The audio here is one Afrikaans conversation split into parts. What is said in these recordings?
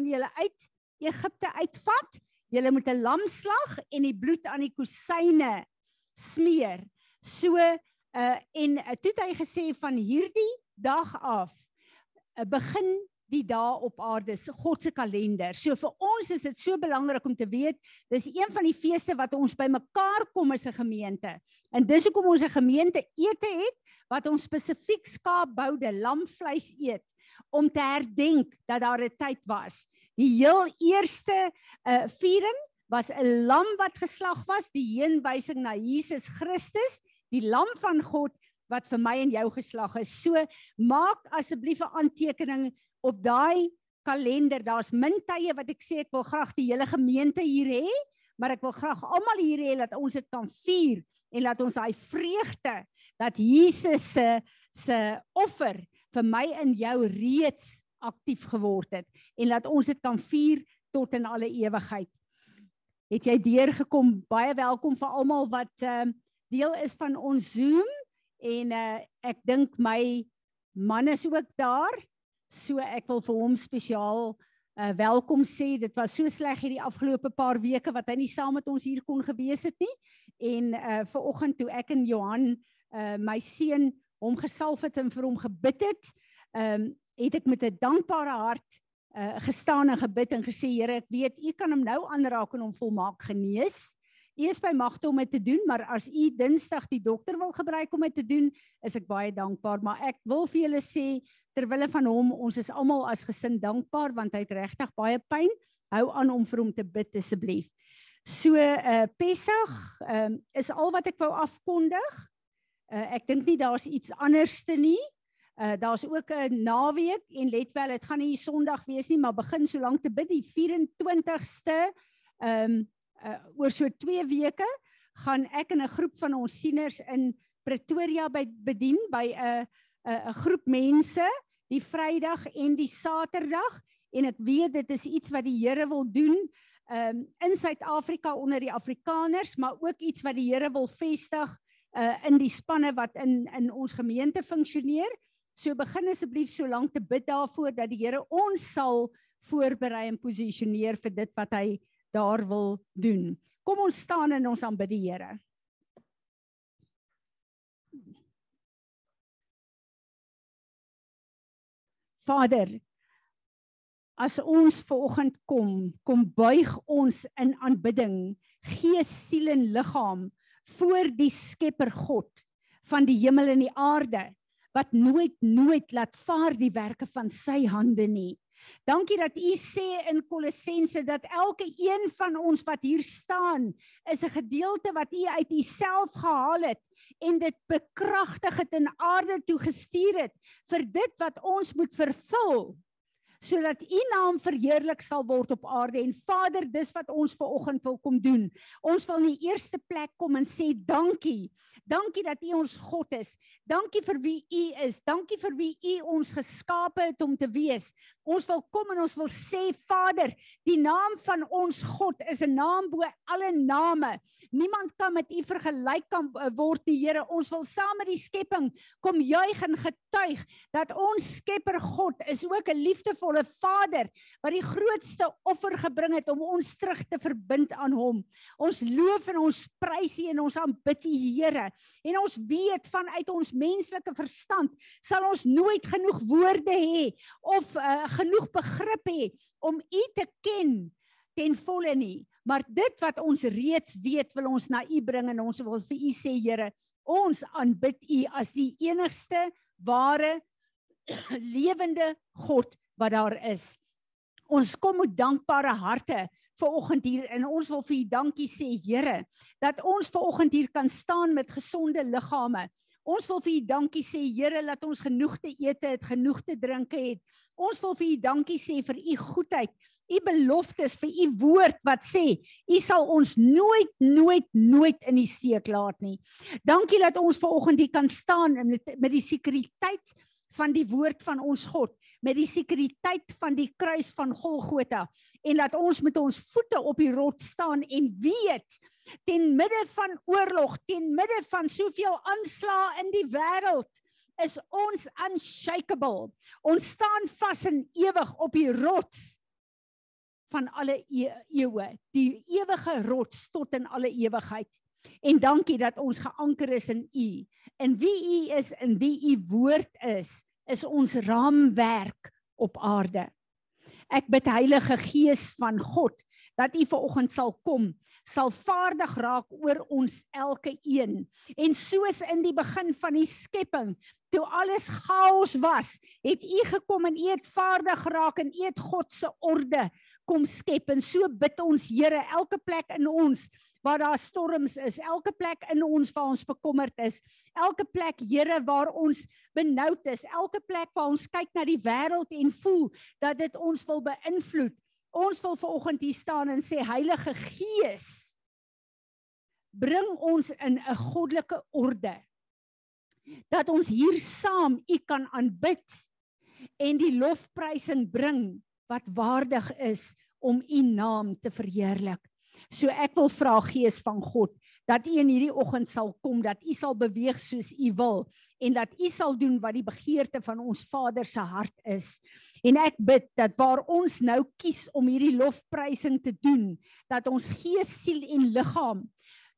gaan julle uit Egipte uitvat. Julle moet 'n lam slag en die bloed aan die kusyne smeer. So uh en uh, toe het hy gesê van hierdie dag af uh, begin die dae op aarde se God se kalender. So vir ons is dit so belangrik om te weet, dis een van die feeste wat ons bymekaar kom as 'n gemeente. En dis hoekom ons 'n gemeente ete het wat ons spesifiek skaapboude lamvleis eet om te herdenk dat daar 'n tyd was. Die heel eerste uh viering was 'n lam wat geslag was, die heenwysing na Jesus Christus, die lam van God wat vir my en jou geslag is. So maak asseblief 'n aantekening op daai kalender. Daar's min tye wat ek sê ek wil graag die hele gemeente hier hê, maar ek wil graag almal hier hê dat ons dit kan vier en laat ons daai vreugde dat Jesus se se offer vir my en jou reeds aktief geword het en laat ons dit kan vier tot in alle ewigheid. Het jy deurgekom? Baie welkom vir almal wat ehm uh, deel is van ons Zoom en uh, ek dink my man is ook daar. So ek wil vir hom spesiaal uh, welkom sê. Dit was so sleg hierdie afgelope paar weke wat hy nie saam met ons hier kon gewees het nie. En uh ver oggend toe ek en Johan uh my seun hom gesalf het en vir hom gebid het, ehm um, het ek met 'n dankbare hart uh gestaan en gebid en gesê Here, ek weet U kan hom nou aanraak en hom volmaak genees. U is by magte om dit te doen, maar as U Dinsdag die dokter wil gebruik om dit te doen, is ek baie dankbaar, maar ek wil vir julle sê ter wille van hom, ons is almal as gesin dankbaar want hy het regtig baie pyn. Hou aan om vir hom te bid asseblief. So uh Pessach ehm um, is al wat ek wou afkondig. Uh, ek dink nie daar's iets anderste nie. Uh daar's ook 'n naweek en let wel, dit gaan nie Sondag wees nie, maar begin so lank te bid die 24ste. Ehm um, uh oor so 2 weke gaan ek en 'n groep van ons sieners in Pretoria by bedien by 'n uh, 'n uh, groep mense die Vrydag en die Saterdag en ek weet dit is iets wat die Here wil doen um in Suid-Afrika onder die Afrikaners, maar ook iets wat die Here wil vestig uh in die spanne wat in in ons gemeente funksioneer. So begin asseblief so lank te bid daarvoor dat die Here ons sal voorberei en posisioneer vir dit wat hy daar wil doen. Kom ons staan en ons aanbid die Here. Vader, as ons ver oggend kom, kom buig ons in aanbidding, gees, siel en liggaam voor die Skepper God van die hemel en die aarde wat nooit nooit laat vaar die werke van sy hande nie. Dankie dat u sê in Kolossense dat elke een van ons wat hier staan is 'n gedeelte wat u uit u self gehaal het en dit bekragtig het en aarde toe gestuur het vir dit wat ons moet vervul sodat u naam verheerlik sal word op aarde en Vader dis wat ons ver oggend wil kom doen. Ons wil in die eerste plek kom en sê dankie. Dankie dat u ons God is. Dankie vir wie u is. Dankie vir wie u ons geskape het om te wees. Ons wil kom en ons wil sê Vader, die naam van ons God is 'n naam bo alle name. Niemand kan met u vergelyk kan eh, word nie, Here. Ons wil saam met die skepping kom juig en getuig dat ons Skepper God is ook 'n liefdevolle Vader wat die grootste offer gebring het om ons terug te verbind aan hom. Ons loof en ons prys U en ons aanbid U, Here. En ons weet vanuit ons menslike verstand sal ons nooit genoeg woorde hê of uh, genoeg begrip hê om U te ken ten volle nie. Maar dit wat ons reeds weet, wil ons na U bring en ons wil vir U sê, Here, ons aanbid U as die enigste ware lewende God wat daar is. Ons kom met dankbare harte ver oggend hier en ons wil vir U dankie sê, Here, dat ons ver oggend hier kan staan met gesonde liggame. Ons wil vir U dankie sê, Here, dat ons genoeg te eet het, genoeg te drink het. Ons wil vir U dankie sê vir U goedheid u beloftes vir u woord wat sê u sal ons nooit nooit nooit in die steek laat nie. Dankie dat ons ver oggend hier kan staan met met die sekuriteit van die woord van ons God, met die sekuriteit van die kruis van Golgotha en laat ons met ons voete op die rots staan en weet ten midde van oorlog, ten midde van soveel aanslae in die wêreld is ons unshakable. Ons staan vas en ewig op die rots van alle e eeue, die ewige rots tot in alle ewigheid. En dankie dat ons geanker is in U. In wie U is en wie U woord is, is ons raamwerk op aarde. Ek bid Heilige Gees van God dat U vanoggend sal kom, sal vaardig raak oor ons elke een. En soos in die begin van die skepping, toe alles chaos was, het U gekom en U het vaardig geraak en U het God se orde kom skep. En so bid ons Here elke plek in ons waar daar storms is, elke plek in ons waar ons bekommerd is, elke plek Here waar ons benoud is, elke plek waar ons kyk na die wêreld en voel dat dit ons wil beïnvloed. Ons wil vanoggend hier staan en sê Heilige Gees bring ons in 'n goddelike orde dat ons hier saam U kan aanbid en die lofprysing bring wat waardig is om U naam te verheerlik. So ek wil vra Gees van God dat U in hierdie oggend sal kom, dat U sal beweeg soos U wil en dat U sal doen wat die begeerte van ons Vader se hart is. En ek bid dat waar ons nou kies om hierdie lofprysing te doen, dat ons gees, siel en liggaam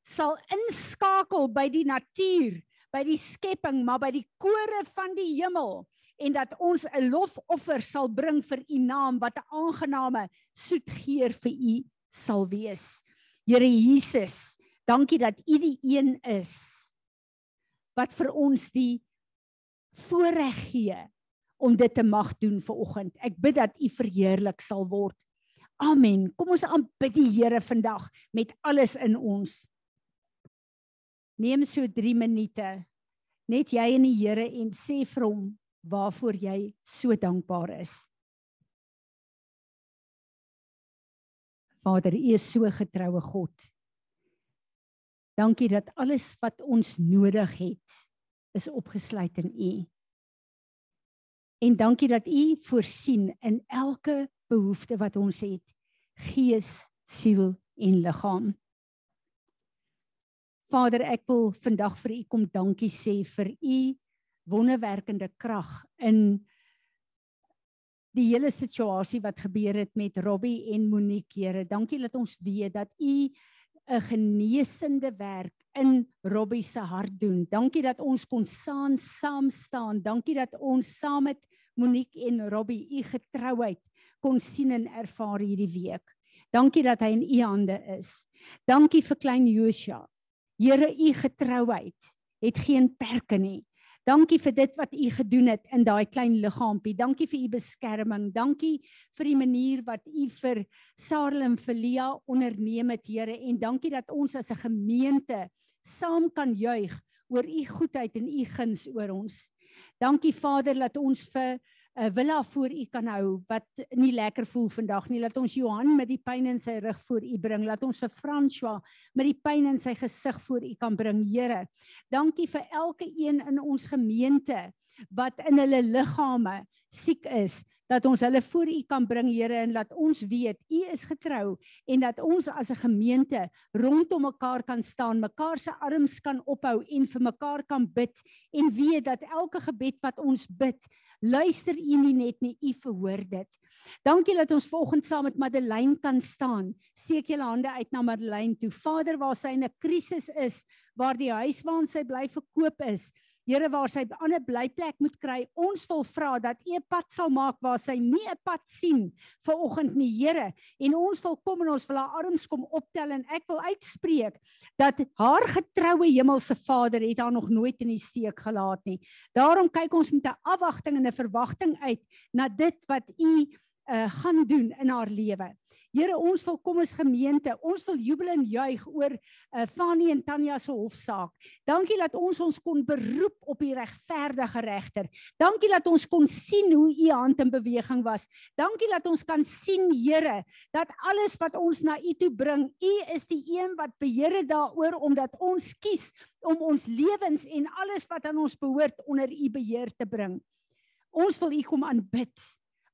sal inskakel by die natuur by die skepping, maar by die kore van die hemel en dat ons 'n lofoffer sal bring vir u naam wat 'n aangename soet geur vir u sal wees. Here Jesus, dankie dat u die een is wat vir ons die voorreg gee om dit te mag doen vir oggend. Ek bid dat u verheerlik sal word. Amen. Kom ons aanbid die Here vandag met alles in ons. Neem so 3 minute net jy en die Here en sê vir hom waarvoor jy so dankbaar is. Vader, U is so getroue God. Dankie dat alles wat ons nodig het is opgesluit in U. En dankie dat U voorsien in elke behoefte wat ons het, gees, siel en liggaam. Vader, ek wil vandag vir u kom dankie sê vir u wonderwerkende krag in die hele situasie wat gebeur het met Robbie en Monique, Here. Dankie dat ons weet dat u 'n genesende werk in Robbie se hart doen. Dankie dat ons kon saam saam staan. Dankie dat ons saam met Monique en Robbie u getrouheid kon sien en ervaar hierdie week. Dankie dat hy in u hande is. Dankie vir klein Josia. Here, u getrouheid het geen perke nie. Dankie vir dit wat u gedoen het in daai klein liggaampie. Dankie vir u beskerming. Dankie vir die manier wat u vir Sarel en Felia onderneem het, Here, en dankie dat ons as 'n gemeente saam kan juig oor u goedheid en u guns oor ons. Dankie Vader dat ons vir uh, villa voor u kan hou wat nie lekker voel vandag nie. Laat ons Johan met die pyn in sy rug voor u bring. Laat ons vir François met die pyn in sy gesig voor u kan bring, Here. Dankie vir elke een in ons gemeente wat in hulle liggame siek is dat ons hulle voor u kan bring Here en laat ons weet u is getrou en dat ons as 'n gemeente rondom mekaar kan staan, mekaar se arms kan ophou en vir mekaar kan bid en weet dat elke gebed wat ons bid luister u nie net nie, u verhoor dit. Dankie dat ons vanoggend saam met Madeleine kan staan. Steek julle hande uit na Madeleine toe. Vader, waar sy in 'n krisis is, waar die huis waarin sy bly verkoop is, Here waar sy 'n ander blyplek moet kry. Ons wil vra dat U 'n pad sal maak waar sy nie 'n pad sien vir oggend nie, Here. En ons wil kom en ons wil haar arms kom optel en ek wil uitspreek dat haar getroue hemelse Vader het haar nog nooit in die steek gelaat nie. Daarom kyk ons met 'n afwagting en 'n verwagting uit na dit wat U uh, gaan doen in haar lewe. Here, ons wil kom as gemeente, ons wil jubel en juig oor uh, Fanie en Tanya se hofsaak. Dankie dat ons ons kon beroep op die regverdige regter. Dankie dat ons kon sien hoe u hand in beweging was. Dankie dat ons kan sien, Here, dat alles wat ons na u toe bring, u is die een wat beheer daaroor omdat ons kies om ons lewens en alles wat aan ons behoort onder u beheer te bring. Ons wil u kom aanbid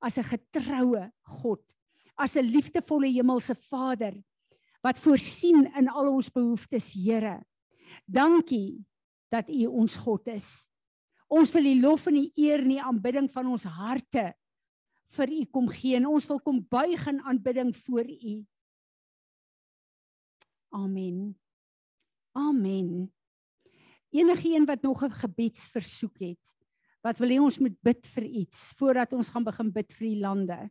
as 'n getroue God as 'n liefdevolle hemelse Vader wat voorsien in al ons behoeftes, Here. Dankie dat U ons God is. Ons wil die lof en die eer en die aanbidding van ons harte vir U kom gee en ons wil kom buig in aanbidding voor U. Amen. Amen. Enige een wat nog 'n gebedsversoek het, wat wil hê ons moet bid vir iets voordat ons gaan begin bid vir die lande?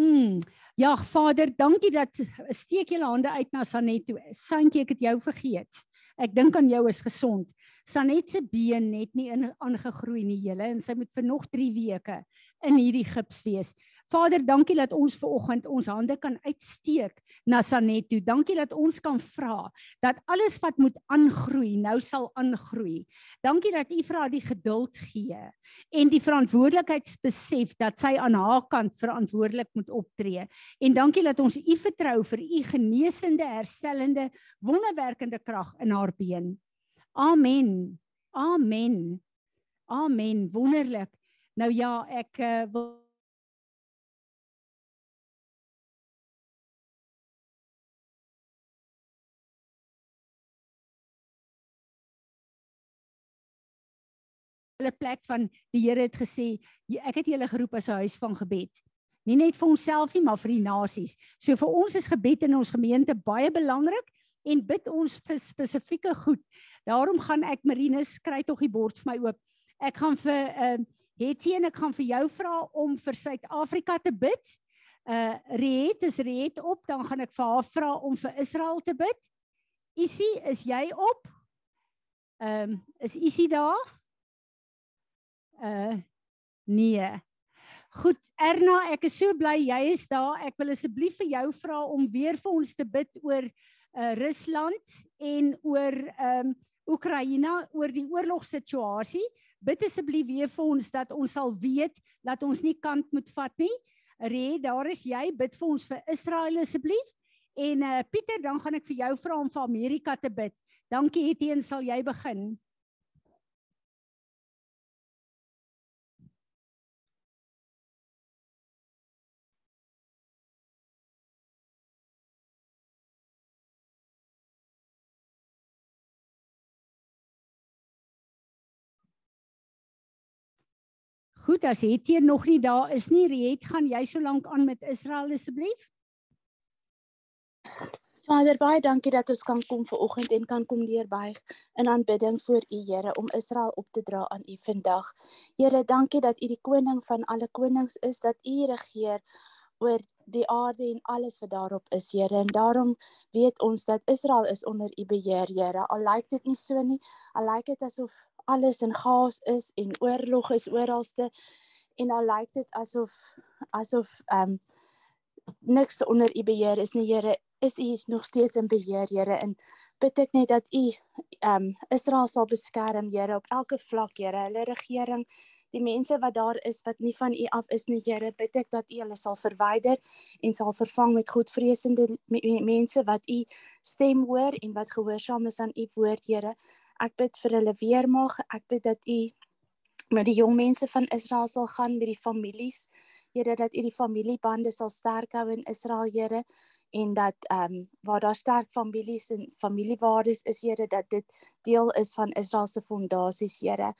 Mm. Ja, Vader, dankie dat steek julle hande uit na Sanet toe. Santjie, ek het jou vergeet. Ek dink aan jou is gesond. Sanet se been net nie aangegroei nie, julle, en sy moet vir nog 3 weke in hierdie gips wees. Vader, dankie dat ons ver oggend ons hande kan uitsteek na Sanet toe. Dankie dat ons kan vra dat alles wat moet aangroei, nou sal aangroei. Dankie dat U vir haar die geduld gee en die verantwoordelikheidsbesef dat sy aan haar kant verantwoordelik moet optree. En dankie dat ons U vertrou vir U genesende, herstellende, wonderwerkende krag in haar been. Amen. Amen. Amen. Wonderlik. Nou ja, ek uh, wil hulle plek van die Here het gesê ek het julle geroep as 'n huis van gebed. Nie net vir onsself nie, maar vir die nasies. So vir ons is gebed in ons gemeente baie belangrik en bid ons vir spesifieke goed. Daarom gaan ek Marinus kry tog die bord vir my oop. Ek gaan vir uh Hetty en ek gaan vir jou vra om vir Suid-Afrika te bid. Uh Riet is Riet op, dan gaan ek vir haar vra om vir Israel te bid. Isie, is jy op? Ehm um, is Isie daar? Uh nee. Goed, Erna, ek is so bly jy is daar. Ek wil asseblief vir jou vra om weer vir ons te bid oor uh Rusland en oor um Oekraïne, oor die oorlogssituasie. Bid asseblief weer vir ons dat ons sal weet dat ons nie kant moet vat nie. Re, daar is jy. Bid vir ons vir Israel asseblief. En uh Pieter, dan gaan ek vir jou vra om vir Amerika te bid. Dankie Etienne, sal jy begin? Goed, as Hetjie nog nie daar is nie, Riet, gaan jy so lank aan met Israel asseblief? Vader, baie dankie dat ons kan kom ver oggend en kan kom deurbuig in aanbidding voor U, Here, om Israel op te dra aan U vandag. Here, dankie dat U die koning van alle konings is, dat U regeer oor die aarde en alles wat daarop is, Here. En daarom weet ons dat Israel is onder U beheer, Here. Al lyk dit nie so nie, al lyk dit asof alles in chaos is en oorlog is oralste. En al lyk dit asof asof ehm um, niks onder u beheer is nie Here. Is u nog steeds in beheer Here? En bid ek net dat u ehm um, Israel sal beskerm Here op elke vlak Here. Hulle regering die mense wat daar is wat nie van u af is nie Here bid ek dat u hulle sal verwyder en sal vervang met godvreesende mense wat u stem hoor en wat gehoorsaam is aan u woord Here Ek bid vir hulle weermag. Ek bid dat U met die jong mense van Israel sal gaan met die families. Here dat U die familiebande sal sterk hou in Israel, Here, en dat ehm um, waar daar sterk families en familiewaardes is, Here, dat dit deel is van Israel se fondasies, Here.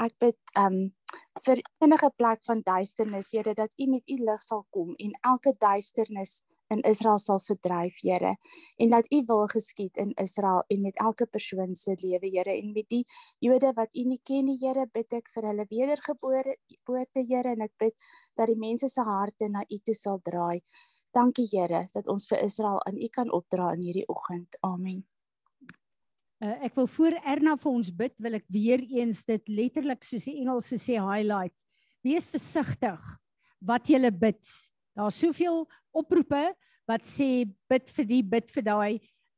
Ek bid um, vir enige plek van duisternis, Here, dat U met U lig sal kom en elke duisternis in Israel sal verdryf, Here, en dat U wil geskied in Israel en met elke persoon se lewe, Here, en met die Jode wat U nie ken nie, Here, bid ek vir hulle wedergebore, geboorte, Here, en ek bid dat die mense se harte na U toe sal draai. Dankie, Here, dat ons vir Israel aan U kan opdra in hierdie oggend. Amen. Uh, ek wil voor Erna vir ons bid, wil ek weer eens dit letterlik soos die Engelse sê highlight. Wees versigtig wat jy bid. Daar's soveel oproepe wat sê bid vir die bid vir daai.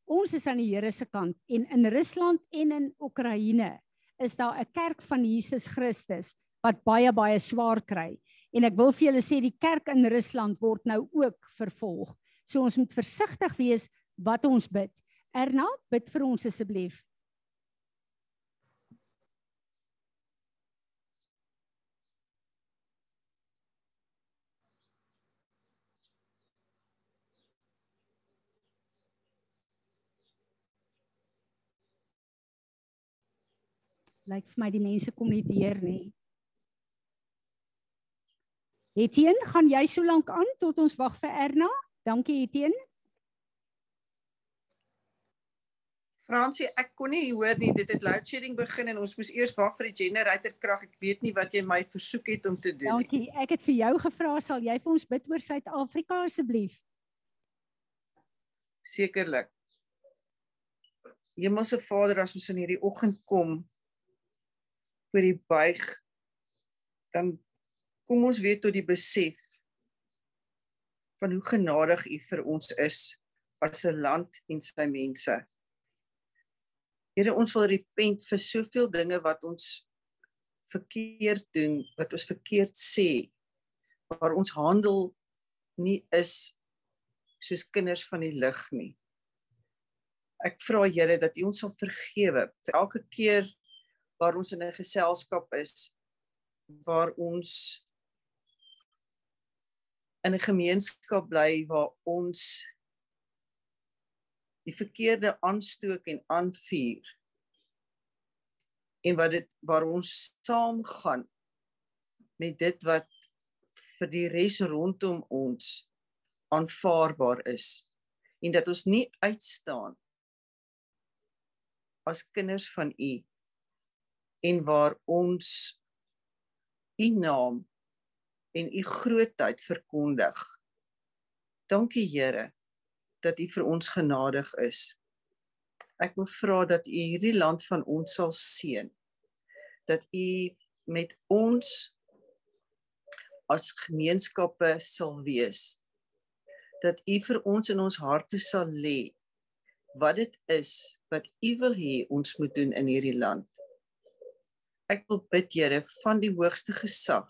Ons is aan die Here se kant en in Rusland en in Oekraïne is daar 'n kerk van Jesus Christus wat baie baie swaar kry. En ek wil vir julle sê die kerk in Rusland word nou ook vervolg. So ons moet versigtig wees wat ons bid. Erna, bid vir ons asseblief. Lyk vir my die mense kom nie deur nie. Etienne, gaan jy so lank aan tot ons wag vir Erna? Dankie Etienne. Fransie, ek kon nie hoor nie. Dit het load shedding begin en ons moes eers wag vir die generator krag. Ek weet nie wat jy my versoek het om te doen nie. Dankie. Ek het vir jou gevra sal jy vir ons bid oor Suid-Afrika asseblief? Sekerlik. Hemelse Vader, as ons in hierdie oggend kom voor die buig, dan kom ons weer tot die besef van hoe genadig U vir ons is as 'n land en sy mense. Here, ons wil repent vir soveel dinge wat ons verkeerd doen, wat ons verkeerd sê, waar ons handel nie is soos kinders van die lig nie. Ek vra Here dat U ons sal vergewe vir elke keer waar ons in 'n geselskap is waar ons in 'n gemeenskap bly waar ons die verkeerde aanstook en aanvuur en wat dit waar ons saam gaan met dit wat vir die res rondom ons aanvaarbaar is en dat ons nie uitstaan as kinders van u en waar ons u naam en u grootheid verkondig. Dankie Here dat U vir ons genadig is. Ek wil vra dat U hierdie land van ons sal seën. Dat U met ons as gemeenskappe sal wees. Dat U vir ons in ons harte sal lê wat dit is wat U wil hê ons moet doen in hierdie land. Ek wil bid Here van die hoogste gesag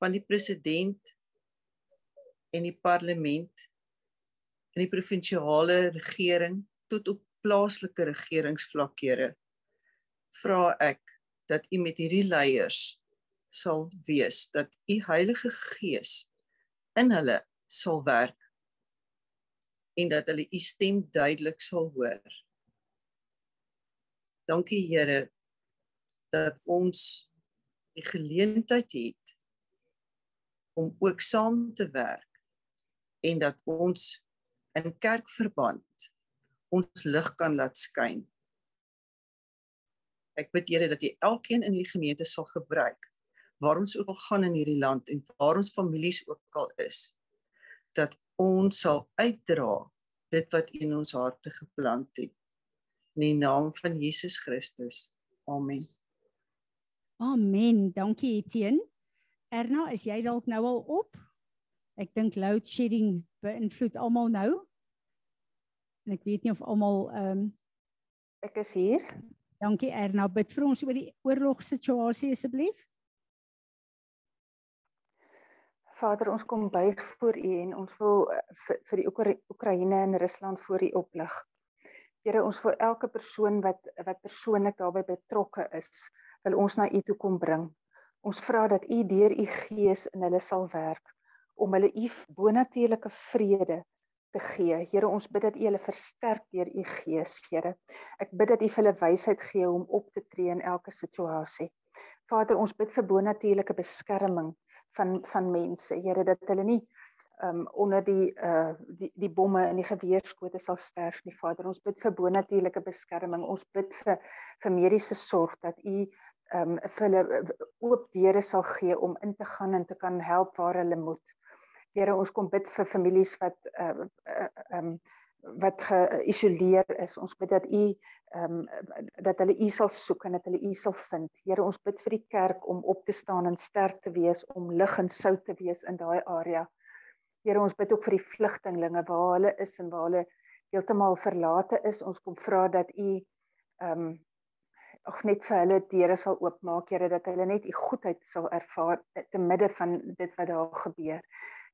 van die president en die parlement in die provinsiale regering tot op plaaslike regeringsvlakkere vra ek dat u met hierdie leiers sal wees dat u Heilige Gees in hulle sal werk en dat hulle u stem duidelik sal hoor. Dankie Here dat ons die geleentheid het om ook saam te werk en dat ons in kerkverband ons lig kan laat skyn. Ek bid Here dat U elkeen in hierdie gemeente sal gebruik waar ons ook al gaan in hierdie land en waar ons families ook al is dat ons sal uitdra dit wat U in ons harte geplant het. In die naam van Jesus Christus. Amen. Amen. Dankie Etienne. Erna, is jy dalk nou al op? Ek dink load shedding beïnvloed almal nou. En ek weet nie of almal ehm um, ek is hier. Dankie Erna, bid vir ons oor die oorlogssituasie asseblief. Vader, ons kom buig voor U en ons wil eh, vir, vir die Oekraïne en Rusland voor U oplig. Here, ons wil elke persoon wat wat persoonlik daarbey betrokke is, wil ons na U toe kom bring. Ons vra dat U deur U Gees in hulle sal werk om hulle u bonatuurlike vrede te gee. Here, ons bid dat U hulle versterk deur U Gees, Here. Ek bid dat U vir hulle wysheid gee om op te tree in elke situasie. Vader, ons bid vir bonatuurlike beskerming van van mense, Here, dat hulle nie um onder die uh die die bomme en die geweerskote sal sterf nie, Vader. Ons bid vir bonatuurlike beskerming. Ons bid vir vir mediese sorg dat U um vir hulle oop deure sal gee om in te gaan en te kan help waar hulle moet. Here ons kom bid vir families wat ehm uh, uh, um, wat geïsoleer is. Ons bid dat U ehm um, dat hulle U sal soek en dat hulle U sal vind. Here ons bid vir die kerk om op te staan en sterk te wees om lig en sout te wees in daai area. Here ons bid ook vir die vlugtelinge waar hulle is en waar hulle heeltemal verlate is. Ons kom vra dat U ehm um, of net vir hulle deure sal oopmaak, Here dat hulle net U goedheid sal ervaar te midde van dit wat daar gebeur.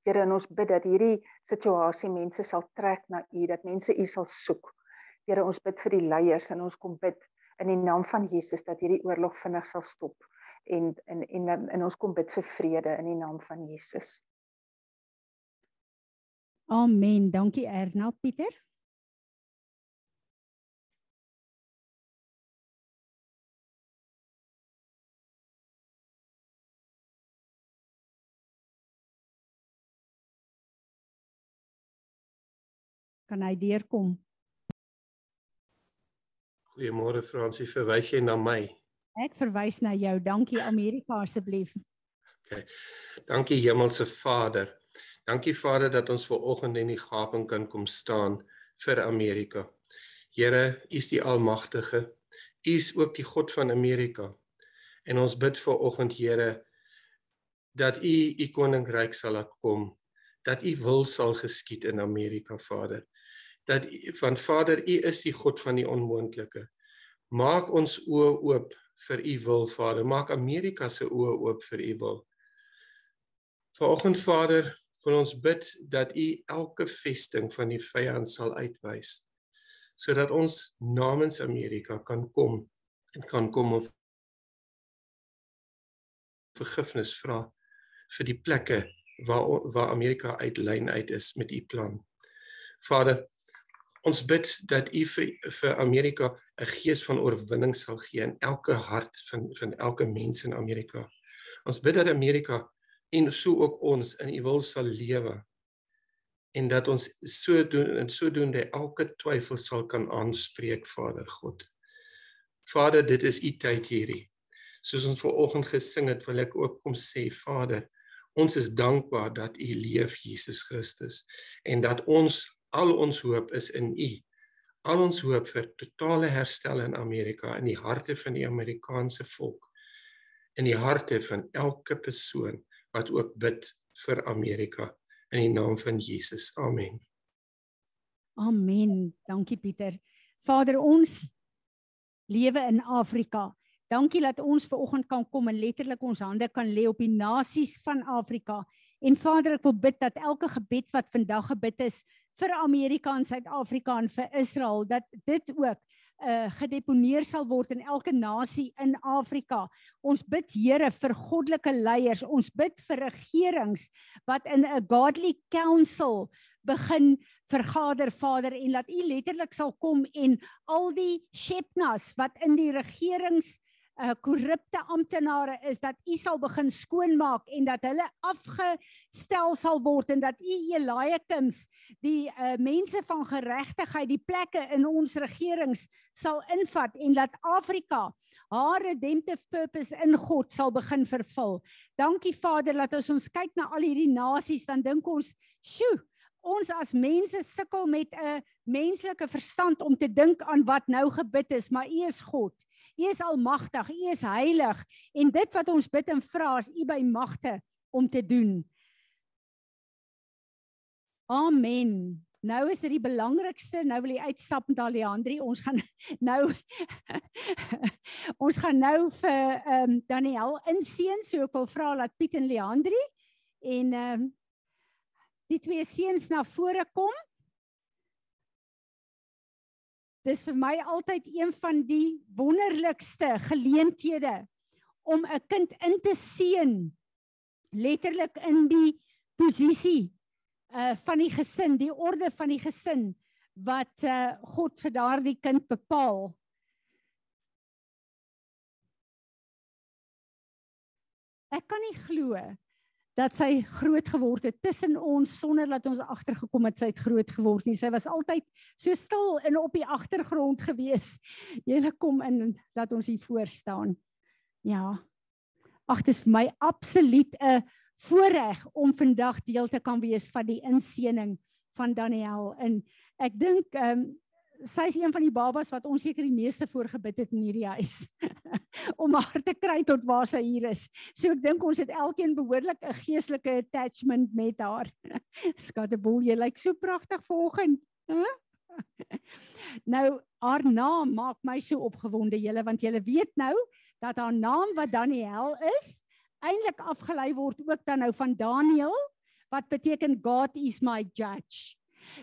Here en ons bid dat hierdie situasie mense sal trek na U, dat mense U sal soek. Here, ons bid vir die leiers en ons kom bid in die naam van Jesus dat hierdie oorlog vinnig sal stop en en en, en ons kom bid vir vrede in die naam van Jesus. Amen. Dankie Erna Pieter. Kan hy deurkom? Goeiemôre Fransie, verwys jy na my? Ek verwys na jou. Dankie Amerika asseblief. Okay. Dankie Hemelse Vader. Dankie Vader dat ons ver oggend in die gaping kan kom staan vir Amerika. Here, U is die Almagtige. U is ook die God van Amerika. En ons bid ver oggend Here dat U U koninkryk sal laat kom, dat U wil sal geskied in Amerika, Vader. Dat van Vader, U is die God van die onmoontlike. Maak ons oë oop vir U wil, Vader. Maak Amerika se oë oop vir U wil. Vanoggend Vader, wil ons bid dat U elke vesting van die vyand sal uitwys sodat ons namens Amerika kan kom en kan kom of vergifnis vra vir die plekke waar waar Amerika uit lyn uit is met u plan. Vader, ons bid dat u vir, vir Amerika 'n gees van oorwinning sal gee in elke hart van van elke mens in Amerika. Ons bid dat Amerika en so ook ons in u wil sal lewe en dat ons so doen en sodoende elke twyfel sal kan aanspreek Vader God. Vader, dit is u tyd hierdie. Soos ons ver oggend gesing het, wil ek ook kom sê Vader, ons is dankbaar dat u leef Jesus Christus en dat ons al ons hoop is in u. Al ons hoop vir totale herstel in Amerika in die harte van die Amerikaanse volk in die harte van elke persoon wat ook bid vir Amerika in die naam van Jesus. Amen. Amen. Dankie Pieter. Vader ons lewe in Afrika. Dankie dat ons ver oggend kan kom en letterlik ons hande kan lê op die nasies van Afrika. En Vader, ek wil bid dat elke gebed wat vandag gebid is vir Amerika en Suid-Afrika en vir Israel, dat dit ook uh gedeponeer sal word in elke nasie in Afrika. Ons bid Here vir goddelike leiers. Ons bid vir regerings wat in 'n godly council begin vergader Vader en laat U letterlik sal kom en al die shepnas wat in die regerings uh korrupte amptenare is dat u sal begin skoonmaak en dat hulle afgestel sal word en dat u Eliakims die uh mense van geregtigheid die plekke in ons regerings sal invat en dat Afrika haar redemptive purpose in God sal begin vervul. Dankie Vader dat as ons kyk na al hierdie nasies dan dink ons, "Sjoe, ons as mense sukkel met 'n menslike verstand om te dink aan wat nou gebid is, maar U is God. U is almagtig, U is heilig en dit wat ons bid en vra is U by magte om te doen. Amen. Nou is dit die belangrikste. Nou wil jy uitstap met Aleandri. Ons gaan nou ons gaan nou vir ehm um, Daniel inseën. So ek wil vra dat Piet en Leandri en ehm um, die twee seuns na vore kom. Dis vir my altyd een van die wonderlikste geleenthede om 'n kind in te seën letterlik in die posisie uh van die gesin, die orde van die gesin wat uh God vir daardie kind bepaal. Ek kan nie glo dat sy groot geword het tussen ons sonder dat ons agtergekom het sy het groot geword nie. Sy was altyd so stil en op die agtergrond gewees. Julle kom in dat ons hier voor staan. Ja. Ag, dit is vir my absoluut 'n voorreg om vandag deel te kan wees van die inseëning van Daniel en ek dink ehm um, sy is een van die babas wat ons seker die meeste voorgebid het in hierdie huis om haar te kry tot waar sy hier is. So ek dink ons het elkeen behoorlik 'n geestelike attachment met haar. Skatteboel, jy lyk so pragtig vanoggend. Nou haar naam maak my so opgewonde julle want julle weet nou dat haar naam wat Daniel is eintlik afgelei word ook dan nou van Daniel wat beteken God is my judge.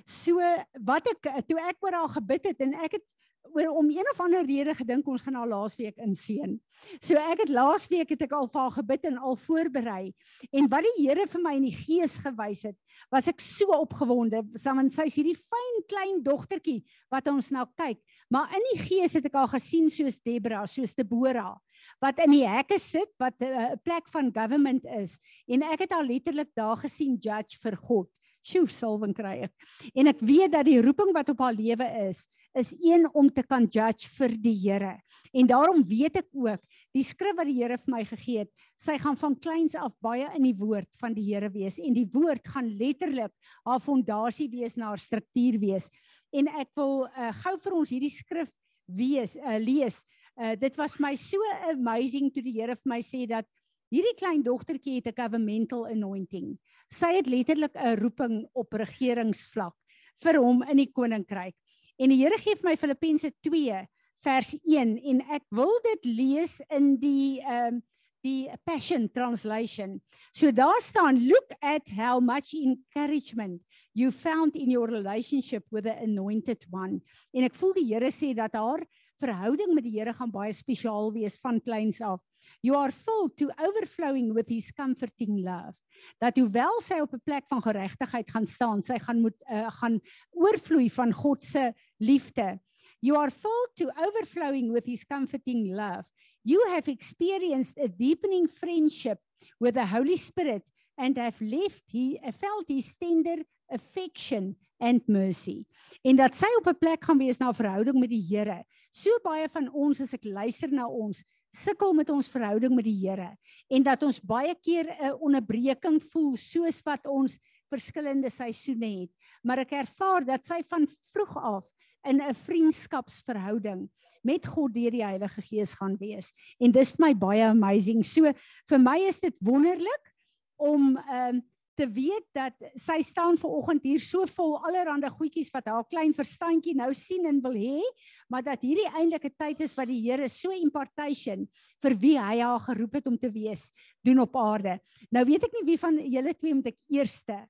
So wat ek toe ek oor haar gebid het en ek het oor om een of ander rede gedink ons gaan haar laasweek inseën. So ek het laasweek het ek al vir haar gebid en al voorberei. En wat die Here vir my in die gees gewys het, was ek so opgewonde. Want sy's hierdie fyn klein dogtertjie wat ons nou kyk. Maar in die gees het ek haar gesien soos Debra, soos Deborah wat in die hekke sit wat 'n uh, plek van government is en ek het haar letterlik daar gesien judge vir God Sjoe, salwing kry ek. En ek weet dat die roeping wat op haar lewe is, is een om te kan judge vir die Here. En daarom weet ek ook, die skrif wat die Here vir my gegee het, sy gaan van kleins af baie in die woord van die Here wees en die woord gaan letterlik haar fondasie wees na haar struktuur wees. En ek wil uh, gou vir ons hierdie skrif wees uh, lees. Uh, dit was my so amazing toe die Here vir my sê dat hierdie klein dogtertjie het 'n governmental anointing. Sy het letterlik 'n roeping op regeringsvlak vir hom in die koninkryk. En die Here gee vir my Filippense 2 vers 1 en ek wil dit lees in die ehm um, die Passion translation. So daar staan look at how much encouragement you found in your relationship with the anointed one. En ek voel die Here sê dat haar verhouding met die Here gaan baie spesiaal wees van kleins af. You are full to overflowing with his comforting love. Dat hoewel sy op 'n plek van geregtigheid gaan staan, sy gaan moet uh, gaan oorvloei van God se liefde. You are full to overflowing with his comforting love. You have experienced a deepening friendship with the Holy Spirit and have left he felt his tender affection and mercy. En dat sy op 'n plek gaan wees na verhouding met die Here. So baie van ons as ek luister na ons, sukkel met ons verhouding met die Here en dat ons baie keer 'n onderbreking voel soos wat ons verskillende seisoene het. Maar ek ervaar dat sy van vroeg af in 'n vriendskapsverhouding met God deur die Heilige Gees gaan wees. En dis vir my baie amazing. So vir my is dit wonderlik om ehm um, te weet dat sy staan ver oggend hier so vol allerlei goedjies wat haar klein verstandjie nou sien en wil hê, maar dat hierdie eintlik 'n tyd is wat die Here so impartation vir wie hy haar geroep het om te wees doen op aarde. Nou weet ek nie wie van julle twee moet ek eerste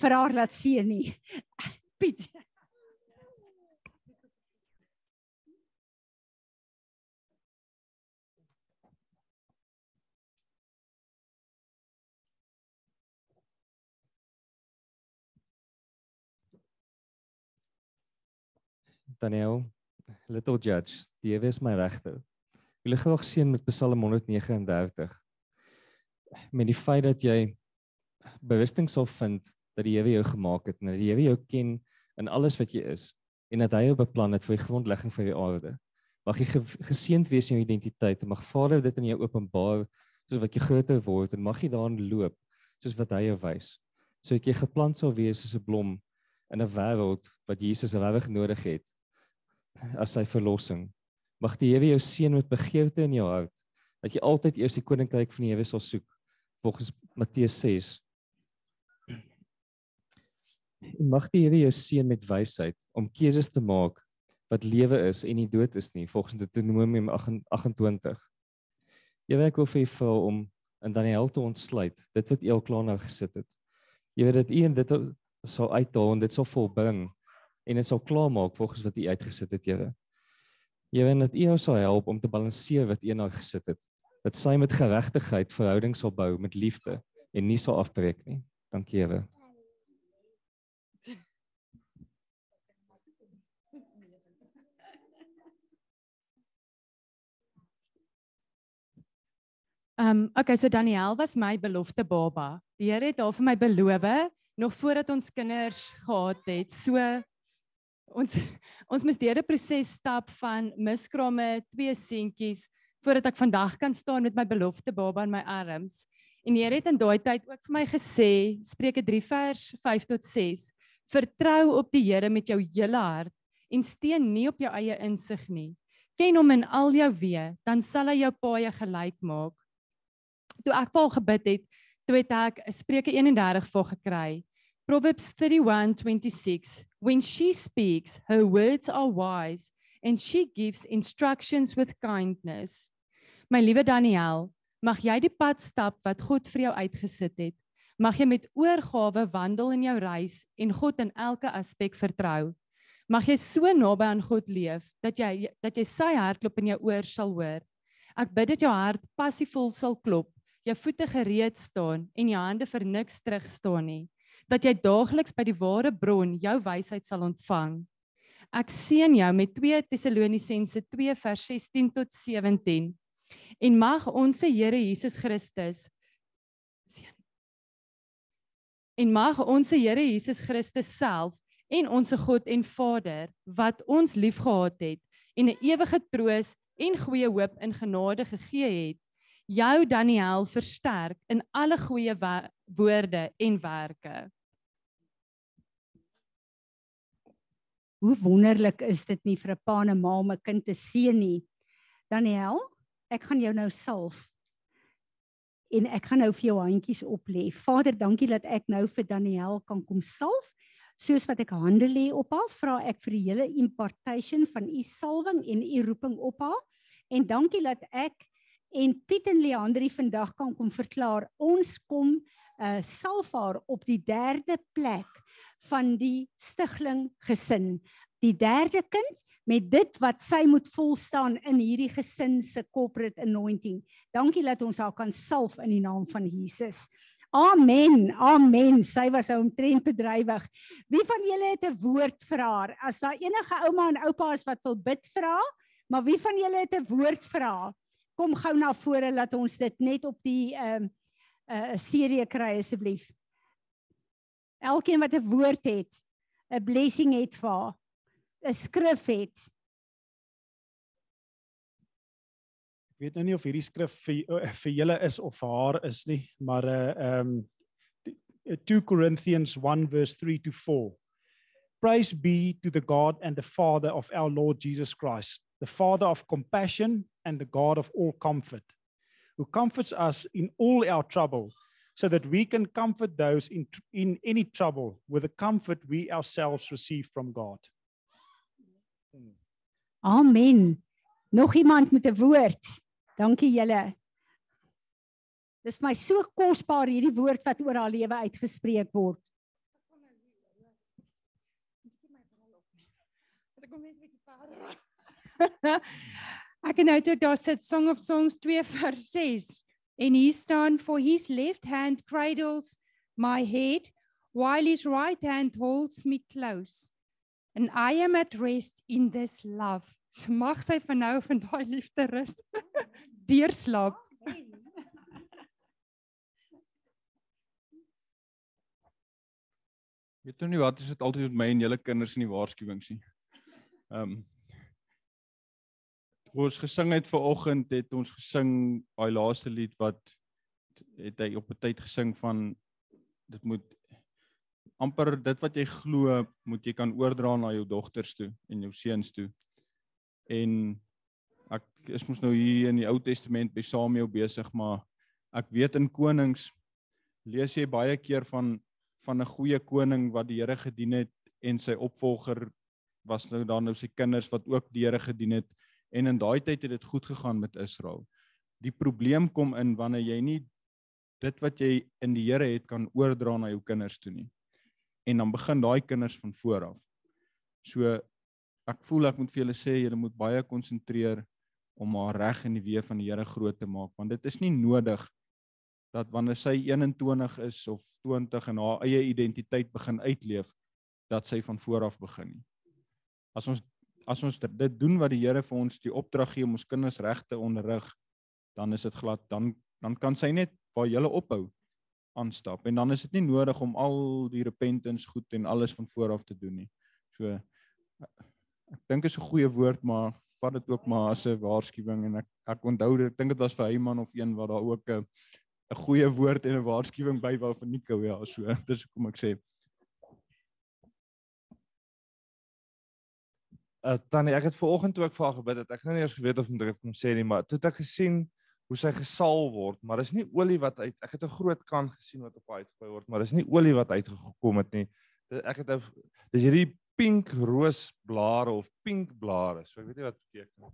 vir haar laat sien nie. Piet. Daniel, little judge, die Here is my regter. Ek wil graag seën met Psalm 139. Met die feit dat jy bewusting sal vind dat die Here jou gemaak het en dat die Here jou ken in alles wat jy is en dat hy jou beplan het vir die grondlegging van die aarde. Mag jy geseënd wees in jou identiteit en mag Vader dit in jou openbaar soos wat jy groter word en mag jy daarin loop soos wat hy jou wys. So ek jy geplant sal wees soos 'n blom in 'n wêreld wat Jesus regtig nodig het as sy verlossing. Mag die Here jou seën met begeerte in jou hart dat jy altyd eers die koninkryk van die Here sal soek volgens Matteus 6. En mag die Here jou seën met wysheid om keuses te maak wat lewe is en nie dood is nie volgens Deuteronomium 28. Jy werk wil vir jou om in Daniël te ontsluit dit wat eel klaar nou gesit het. Jy weet dit een dit sal uithaal en dit sal volbring en dit sal klaarmaak volgens wat U uitgesit het, Here. Here, dat U ons sal help om te balanseer wat U nou gesit het. Dat sy met geregtigheid verhouding sal bou met liefde en nie sal afbreek nie. Dankie, Here. Ehm um, okay, so Daniel was my belofte baba. Die Here het haar vir my beloof nog voordat ons kinders gehad het. So ons ons moes deur 'n proses stap van miskramme, twee seentjies voordat ek vandag kan staan met my belofte baba in my arms. En die Here het in daai tyd ook vir my gesê, Spreuke 3 vers 5 tot 6, vertrou op die Here met jou hele hart en steun nie op jou eie insig nie. Ken hom in al jou weë, dan sal hy jou paaie gelyk maak. Toe ek vir hom gebid het, toe het ek Spreuke 31 vir gekry. Proverbs 31:26 When she speaks, her words are wise and she gives instructions with kindness. My liewe Daniel, mag jy die pad stap wat God vir jou uitgesit het. Mag jy met oorgawe wandel in jou reis en God in elke aspek vertrou. Mag jy so naby aan God leef dat jy dat jy sy hartklop in jou oor sal hoor. Ek bid dat jou hart passievol sal klop, jou voete gereed staan en jou hande vir niks terug staan nie dat jy daagliks by die ware bron jou wysheid sal ontvang. Ek seën jou met 2 Tessalonisense 2 vers 16 tot 17. En mag ons se Here Jesus Christus seën En mag ons Here Jesus Christus self en ons God en Vader wat ons liefgehad het en 'n ewige troos en goeie hoop in genade gegee het, jou Daniel versterk in alle goeie woorde en werke. Hoe wonderlik is dit nie vir 'n pa en 'n ma om 'n kind te seën nie. Daniel, ek gaan jou nou salf. En ek gaan nou vir jou handjies oplê. Vader, dankie dat ek nou vir Daniel kan kom salf. Soos wat ek hande lê op haar, vra ek vir die hele impartation van u salwing en u roeping op haar. En dankie dat ek en Piet en Leandri vandag kan kom verklaar ons kom uh salf haar op die derde plek van die stigling gesin die derde kind met dit wat sy moet volstaan in hierdie gesin se corporate anointing. Dankie dat ons haar kan salf in die naam van Jesus. Amen. Amen. Sy was omtrent bedrywig. Wie van julle het 'n woord vir haar? As daar enige ouma en oupa is wat wil bid vir haar, maar wie van julle het 'n woord vir haar? Kom gou na vore dat ons dit net op die ehm uh, 'n uh, serie kry asseblief. Elkeen wat 'n woord het, 'n blessing het vir haar. 'n skrif het. Ek weet nou nie of hierdie skrif vir eh, vir julle is of vir haar is nie, maar uh um 2 Corinthians 1 verse 3 to 4. Praise be to the God and the Father of our Lord Jesus Christ, the Father of compassion and the God of all comfort, who comforts us in all our trouble, so that we can comfort those in in any trouble with the comfort we ourselves receive from God. Amen. Nog iemand met 'n woord? Dankie julle. Dis my so kosbaar hierdie woord wat oor haar lewe uitgespreek word. Ek het nou toe daar sit Song of Songs 2 vers 6 en hier staan for his left hand cradles my head while his right hand holds me close and I am at rest in this love. So mag sy van nou van daai liefde rus. Deurslaap. Weet jy nie wat is dit altyd met my en julle kinders in die waarskuwings nie. Ehm um, ons gesing het ver oggend het ons gesing daai laaste lied wat het hy op 'n tyd gesing van dit moet amper dit wat jy glo moet jy kan oordra na jou dogters toe en jou seuns toe. En ek is mos nou hier in die Ou Testament by Samuel besig, maar ek weet in konings lees jy baie keer van van 'n goeie koning wat die Here gedien het en sy opvolger was nou dan nou sy kinders wat ook die Here gedien het en in daai tyd het dit goed gegaan met Israel. Die probleem kom in wanneer jy nie dit wat jy in die Here het kan oordra na jou kinders toe nie en dan begin daai kinders van voor af. So ek voel ek moet vir julle sê julle moet baie konsentreer om haar reg in die weë van die Here groot te maak want dit is nie nodig dat wanneer sy 21 is of 20 en haar eie identiteit begin uitleef dat sy van voor af begin nie. As ons as ons dit doen wat die Here vir ons die opdrag gee om ons kinders reg te onderrig, dan is dit glad dan dan kan sy net waar jy ophou aanstap en dan is dit nie nodig om al die repentance goed en alles van voor af te doen nie. So ek dink is 'n goeie woord maar vat dit ook maar as 'n waarskuwing en ek ek onthou dit ek dink dit was vir Heyman of een wat daar ook 'n 'n goeie woord en 'n waarskuwing by wou vir Nico ja so dis hoekom ek sê Uh, Tannie, ek het ver oggend toe ek vir haar gebid het. Ek nou nie eers geweet of moet ek dit kom sê nie, maar toe het ek gesien hoe sy gesaal word, maar dis nie olie wat uit ek het 'n groot kan gesien wat op uitgegooi word, maar dis nie olie wat uitgekom het nie. Ek het dis hierdie pink roosblare of pink blare. So ek weet nie wat beteken nie.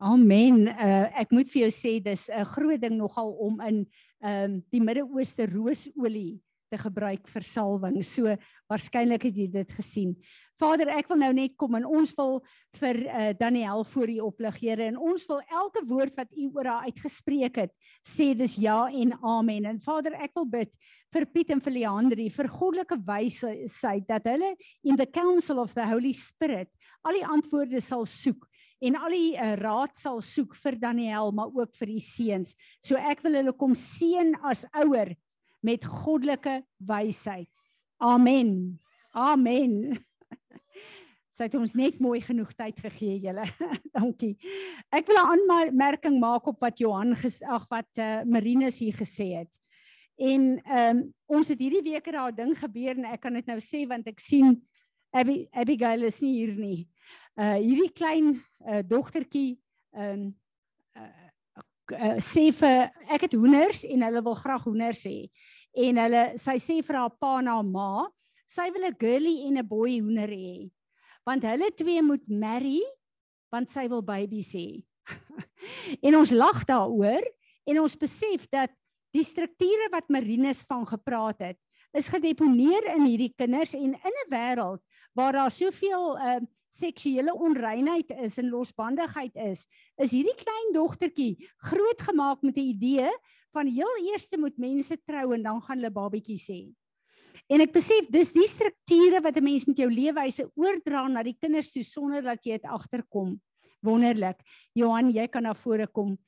Amen. Uh, ek moet vir jou sê dis 'n groot ding nogal om in ehm um, die Midde-Ooste roosolie te gebruik vir salwing. So waarskynlik het jy dit gesien. Vader, ek wil nou net kom en ons wil vir uh, Daniel voor U oplig, Here, en ons wil elke woord wat U oor haar uitgespreek het, sê dis ja en amen. En Vader, ek wil bid vir Piet en vir Leandri vir goddelike wysheid dat hulle in the council of the Holy Spirit al die antwoorde sal soek en al die uh, raad sal soek vir Daniel maar ook vir die seuns. So ek wil hulle kom seën as ouer met goddelike wysheid. Amen. Amen. Sy het ons net mooi genoeg tyd gegee julle. Dankie. Ek wil 'n aanmerking maak op wat Johan ag wat uh, Marinus hier gesê het. En ehm um, ons het hierdie week er 'n ding gebeur en ek kan dit nou sê want ek sien Abby Abigail is nie hier nie. Uh hierdie klein uh, dogtertjie ehm um, uh, sê vir ek het hoenders en hulle wil graag hoenders hê. En hulle sy sê vir haar pa en haar ma, sy wil 'n girlie en 'n boy hoender hê. Want hulle twee moet marry want sy wil babies hê. en ons lag daaroor en ons besef dat die strukture wat Marinus van gepraat het, is gedeponeer in hierdie kinders en in 'n wêreld waar daar soveel uh seksuele onreinheid is en losbandigheid is, is hierdie klein dogtertjie grootgemaak met 'n idee van heel eerste moet mense trou en dan gaan hulle babatjies hê. En ek besef dis die strukture wat 'n mens met jou leefwyse oordra na die kinders toe sonder dat jy dit agterkom. Wonderlik. Johan, jy kan na vore kom.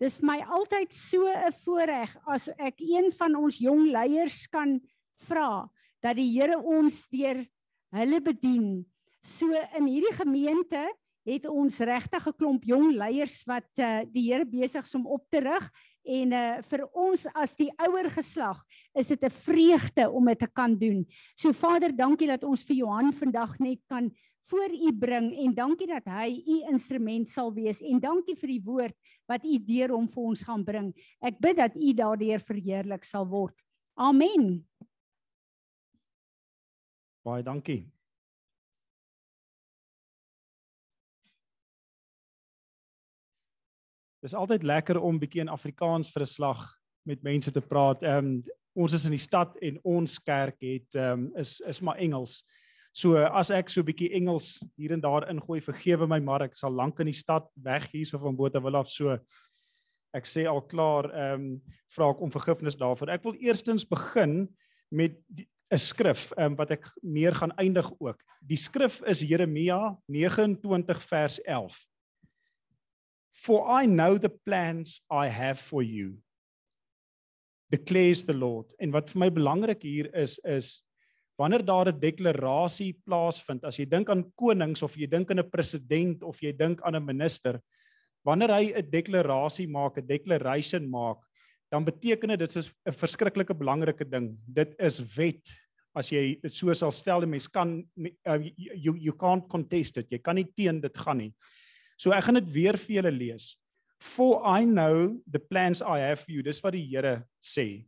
Dis vir my altyd so 'n voorreg as ek een van ons jong leiers kan vra dat die Here ons deur hulle bedien So in hierdie gemeente het ons regtig 'n klomp jong leiers wat uh, die Here besig is om op te rig en uh, vir ons as die ouer geslag is dit 'n vreugde om dit te kan doen. So Vader, dankie dat ons vir Johan vandag net kan voor U bring en dankie dat hy U instrument sal wees en dankie vir die woord wat U deur hom vir ons gaan bring. Ek bid dat U daardeur verheerlik sal word. Amen. Baie dankie. Dis altyd lekker om bietjie in Afrikaans vir 'n slag met mense te praat. Ehm um, ons is in die stad en ons kerk het ehm um, is is maar Engels. So as ek so bietjie Engels hier en daar ingooi, vergewe my maar ek sal lank in die stad weg hierso van Botawil af so ek sê al klaar ehm um, vra ek om vergifnis daarvoor. Ek wil eerstens begin met 'n skrif ehm um, wat ek meer gaan eindig ook. Die skrif is Jeremia 29 vers 11. For I know the plans I have for you declares the Lord. En wat vir my belangrik hier is is wanneer daar 'n deklarasie plaasvind, as jy dink aan konings of jy dink aan 'n president of jy dink aan 'n minister, wanneer hy 'n deklarasie maak, 'n declaration maak, dan beteken dit dit is 'n verskriklike belangrike ding. Dit is wet. As jy dit so sal stel, mens kan uh, you you can't contest it. Jy kan nie teen dit gaan nie. So ek gaan dit weer vir julle lees. For I know the plans I have for you. Dis wat die Here sê.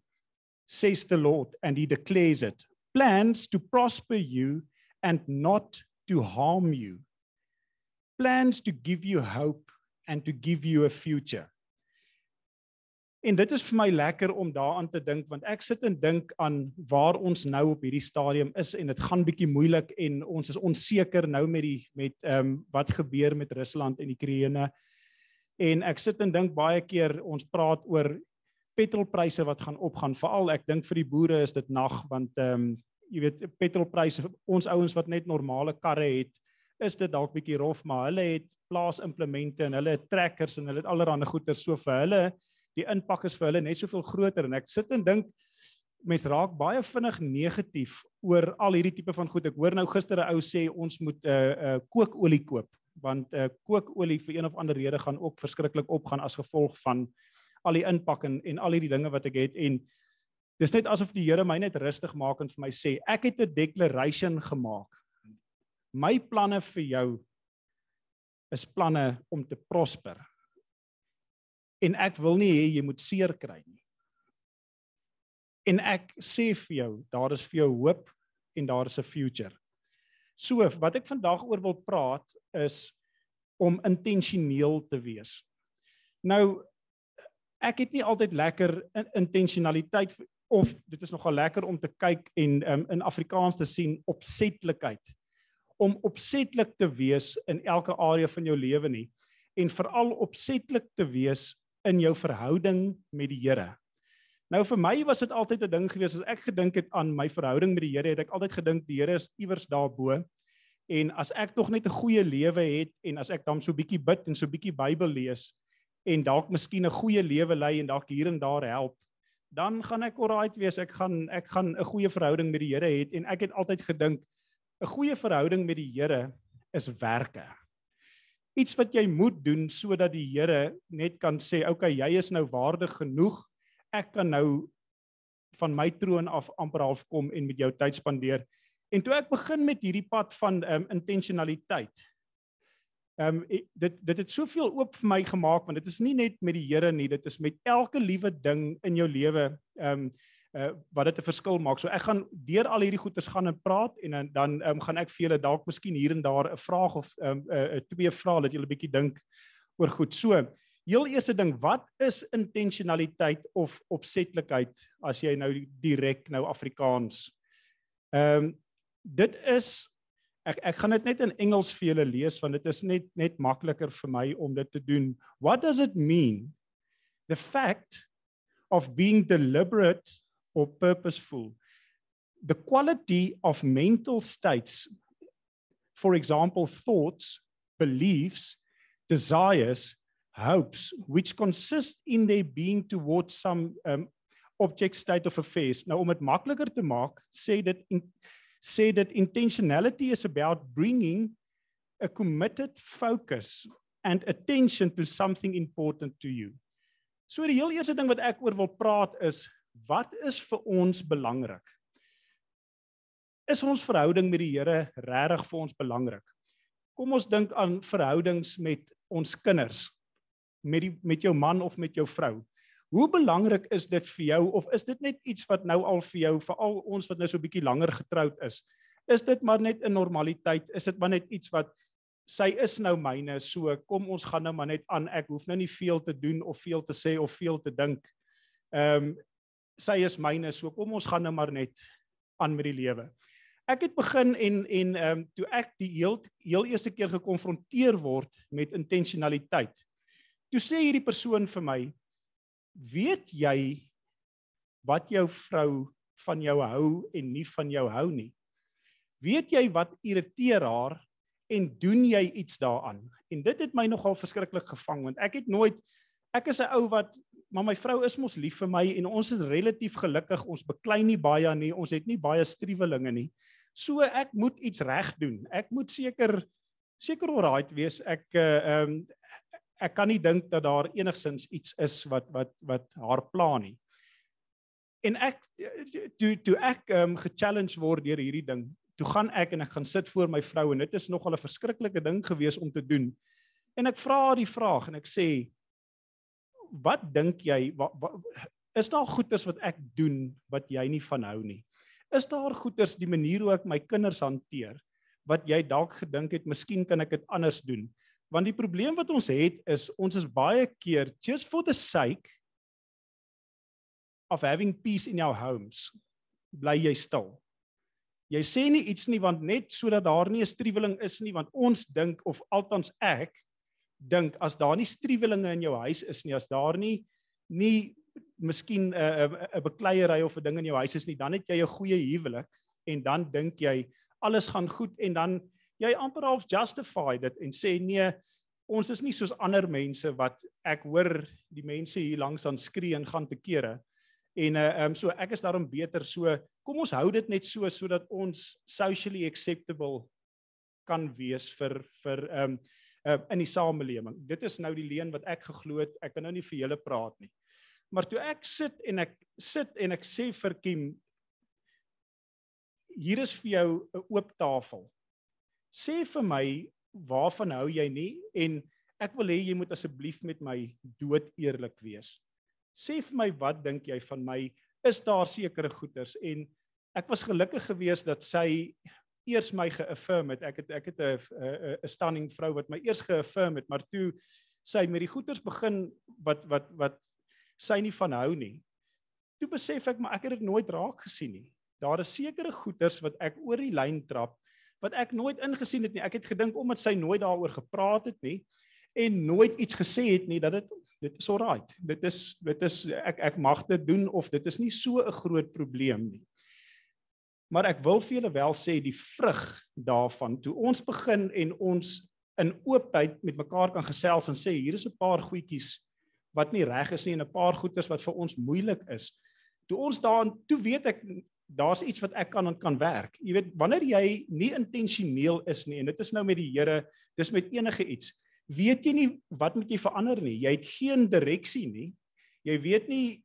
Says the Lord and he declares it. Plans to prosper you and not to harm you. Plans to give you hope and to give you a future. En dit is vir my lekker om daaraan te dink want ek sit en dink aan waar ons nou op hierdie stadium is en dit gaan bietjie moeilik en ons is onseker nou met die met ehm um, wat gebeur met Rusland en Oekraïne. En ek sit en dink baie keer ons praat oor petrolpryse wat gaan opgaan. Veral ek dink vir die boere is dit nag want ehm um, jy weet petrolpryse ons ouens wat net normale karre het is dit dalk bietjie rof maar hulle het plaasimplemente en hulle het trekkers en hulle het allerlei goeder so vir hulle die impak is vir hulle net soveel groter en ek sit en dink mense raak baie vinnig negatief oor al hierdie tipe van goed. Ek hoor nou gister 'n ou sê ons moet 'n uh, uh, kookolie koop want uh, kookolie vir een of ander rede gaan ook verskriklik opgaan as gevolg van al die impak en en al hierdie dinge wat ek het en dis net asof die Here my net rustig maak en vir my sê ek het 'n declaration gemaak. My planne vir jou is planne om te prosper en ek wil nie hê jy moet seer kry nie. En ek sê vir jou, daar is vir jou hoop en daar is 'n future. So wat ek vandag oor wil praat is om intentioneel te wees. Nou ek het nie altyd lekker in, intentionaliteit of dit is nogal lekker om te kyk en um, in Afrikaans te sien opsetlikheid om opsetlik te wees in elke area van jou lewe nie en veral opsetlik te wees in jou verhouding met die Here. Nou vir my was dit altyd 'n ding gewees as ek gedink het aan my verhouding met die Here, het ek altyd gedink die Here is iewers daarbo. En as ek tog net 'n goeie lewe het en as ek dan so bietjie bid en so bietjie Bybel lees en dalk miskien 'n goeie lewe lei en dalk hier en daar help, dan gaan ek alright wees. Ek gaan ek gaan 'n goeie verhouding met die Here hê en ek het altyd gedink 'n goeie verhouding met die Here is werke. Iets wat jy moet doen sodat die Here net kan sê, "Oké, okay, jy is nou waardig genoeg. Ek kan nou van my troon af amper half kom en met jou tyd spandeer." En toe ek begin met hierdie pad van um, intentionaliteit, Ehm um, dit dit het soveel oop vir my gemaak want dit is nie net met die Here nie, dit is met elke liewe ding in jou lewe ehm um, uh, wat dit 'n verskil maak. So ek gaan deur al hierdie goeters gaan en praat en dan ehm um, gaan ek vir julle dalk miskien hier en daar 'n vraag of ehm um, 'n uh, uh, twee vrae dat julle 'n bietjie dink oor goed. So, heel eerste ding, wat is intentionaliteit of opsetlikheid as jy nou direk nou Afrikaans? Ehm um, dit is ek ek gaan dit net in Engels vir julle lees want dit is net net makliker vir my om dit te doen. What does it mean? The fact of being deliberate or purposeful. The quality of mental states for example thoughts, beliefs, desires, hopes which consist in their being towards some um object state of affairs. Nou om dit makliker te maak, sê dit in, sê dat intentionality is about bringing a committed focus and attention to something important to you. So die heel eerste ding wat ek oor wil praat is wat is vir ons belangrik? Is ons verhouding met die Here regtig vir ons belangrik? Kom ons dink aan verhoudings met ons kinders, met die met jou man of met jou vrou. Hoe belangrik is dit vir jou of is dit net iets wat nou al vir jou veral ons wat nou so 'n bietjie langer getroud is? Is dit maar net 'n normaliteit? Is dit maar net iets wat sy is nou myne, so kom ons gaan nou maar net aan. Ek hoef nou nie veel te doen of veel te sê of veel te dink. Ehm um, sy is myne, so kom ons gaan nou maar net aan met die lewe. Ek het begin en en ehm um, toe ek die heel heel eerste keer gekonfronteer word met intentionaliteit. Toe sê hierdie persoon vir my, weet jy wat jou vrou van jou hou en nie van jou hou nie? Weet jy wat irriteer haar en doen jy iets daaraan? En dit het my nogal verskriklik gevang want ek het nooit ek is 'n ou wat maar my vrou is mos lief vir my en ons is relatief gelukkig. Ons beklei nie baie nie. Ons het nie baie striwelinge nie. So ek moet iets reg doen. Ek moet seker seker alright wees. Ek uh ehm um, ek kan nie dink dat daar enigsins iets is wat wat wat haar pla nie. En ek toe toe ek ehm um, ge-challenge word deur hierdie ding, toe gaan ek en ek gaan sit voor my vrou en dit is nogal 'n verskriklike ding gewees om te doen. En ek vra haar die vraag en ek sê wat dink jy wat, wat, is daar goeders wat ek doen wat jy nie van hou nie? Is daar goeders die manier hoe ek my kinders hanteer wat jy dalk gedink het miskien kan ek dit anders doen? Want die probleem wat ons het is ons is baie keer just for the sake of having peace in our homes bly jy stil. Jy sê nie iets nie want net sodat daar nie 'n striweling is nie want ons dink of althans ek dink as daar nie striwelinge in jou huis is nie as daar nie nie miskien 'n 'n 'n bekleierery of 'n ding in jou huis is nie dan het jy 'n goeie huwelik en dan dink jy alles gaan goed en dan jy amper half justify dit en sê nee, ons is nie soos ander mense wat ek hoor die mense hier langs aan skree en gaan te kere. En uh um, so ek is daarom beter so kom ons hou dit net so sodat ons socially acceptable kan wees vir vir um uh, in die samelewing. Dit is nou die leen wat ek geglo het. Ek kan nou nie vir julle praat nie. Maar toe ek sit en ek sit en ek sê vir Kim hier is vir jou 'n oop tafel sê vir my waarvan hou jy nie en ek wil hê jy moet asseblief met my dood eerlik wees. Sê vir my wat dink jy van my? Is daar sekere goeters en ek was gelukkig geweest dat sy eers my geaffirm het. Ek het ek het 'n 'n stunning vrou wat my eers geaffirm het, maar toe sy met die goeters begin wat wat wat sy nie van hou nie. Toe besef ek maar ek het dit nooit raak gesien nie. Daar is sekere goeters wat ek oor die lyn trap wat ek nooit ingesien het nie. Ek het gedink omdat sy nooit daaroor gepraat het nie en nooit iets gesê het nie dat dit dit is alright. Dit is dit is ek ek mag dit doen of dit is nie so 'n groot probleem nie. Maar ek wil vir julle wel sê die vrug daarvan toe ons begin en ons in oopheid met mekaar kan gesels en sê hier is 'n paar goedjies wat nie reg is nie en 'n paar goeters wat vir ons moeilik is. toe ons daarin toe weet ek daar's iets wat ek kan en kan werk. Jy weet wanneer jy nie intentioneel is nie en dit is nou met die Here, dis met enige iets. Weet jy nie wat moet jy verander nie? Jy het geen direksie nie. Jy weet nie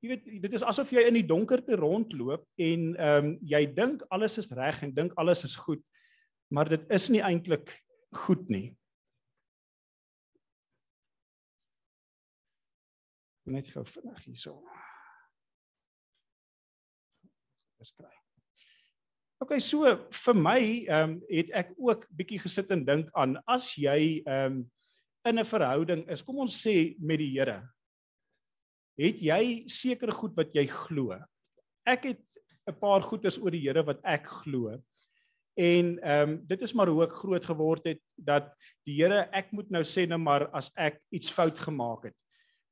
jy weet dit is asof jy in die donkerte rondloop en ehm um, jy dink alles is reg en dink alles is goed, maar dit is nie eintlik goed nie. Net gou vinnig hierso. Beskryf. OK, so vir my ehm um, het ek ook bietjie gesit en dink aan as jy ehm um, in 'n verhouding is, kom ons sê met die Here het jy sekere goed wat jy glo. Ek het 'n paar goeders oor die Here wat ek glo. En ehm um, dit is maar hoe ek groot geword het dat die Here ek moet nou sê nou maar as ek iets fout gemaak het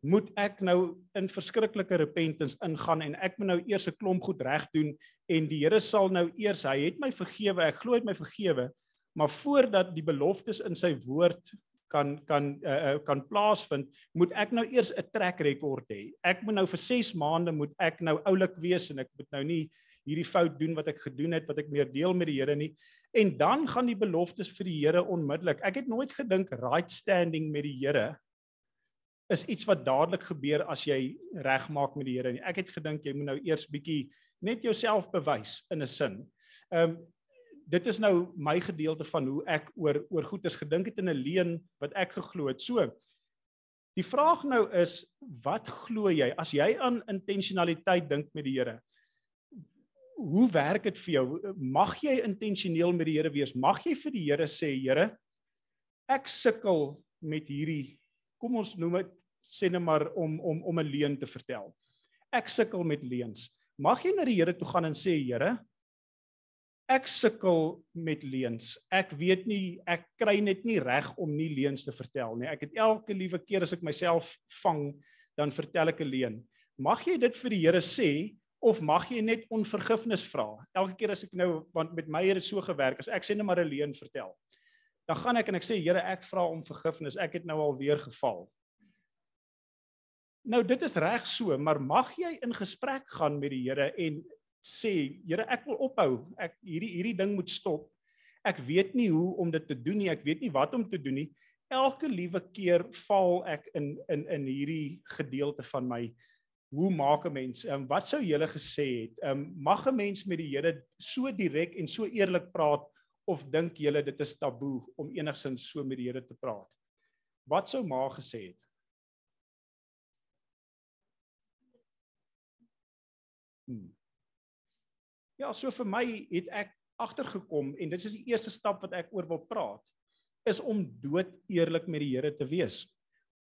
moet ek nou in verskriklike repentance ingaan en ek moet nou eers 'n klomp goed reg doen en die Here sal nou eers hy het my vergewe ek glo hy het my vergewe maar voordat die beloftes in sy woord kan kan uh, kan plaasvind, moet ek nou eers 'n trek rekord hê. Ek moet nou vir 6 maande moet ek nou oulik wees en ek moet nou nie hierdie fout doen wat ek gedoen het wat ek meer deel met die Here nie. En dan gaan die beloftes vir die Here onmiddellik. Ek het nooit gedink right standing met die Here is iets wat dadelik gebeur as jy regmaak met die Here nie. Ek het gedink jy moet nou eers bietjie net jouself bewys in 'n sin. Ehm um, dit is nou my gedeelte van hoe ek oor oor goeders gedink het in 'n leen wat ek geglo het. So die vraag nou is wat glo jy as jy aan intentionaliteit dink met die Here? Hoe werk dit vir jou? Mag jy intentioneel met die Here wees? Mag jy vir die Here sê, Here, ek sukkel met hierdie kom ons noem dit sê net maar om om om 'n leuen te vertel. Ek sukkel met leuns. Mag jy na die Here toe gaan en sê, Here, ek sukkel met leuns. Ek weet nie ek kry net nie reg om nie leuns te vertel nie. Ek het elke liewe keer as ek myself vang, dan vertel ek 'n leuen. Mag jy dit vir die Here sê of mag jy net onvergifnis vra? Elke keer as ek nou want met my het dit so gewerk as ek sê net maar 'n leuen vertel. Dan gaan ek en ek sê Here, ek vra om vergifnis. Ek het nou al weer geval. Nou dit is reg so, maar mag jy in gesprek gaan met die Here en sê, Here, ek wil ophou. Ek hierdie hierdie ding moet stop. Ek weet nie hoe om dit te doen nie. Ek weet nie wat om te doen nie. Elke liewe keer val ek in in in hierdie gedeelte van my hoe maak 'n mens? Ehm um, wat sou julle gesê het? Ehm um, mag 'n mens met die Here so direk en so eerlik praat of dink julle dit is taboe om enigsins so met die Here te praat? Wat sou ma gesê het? Ja, so vir my het ek agtergekom en dit is die eerste stap wat ek oor wil praat is om dood eerlik met die Here te wees.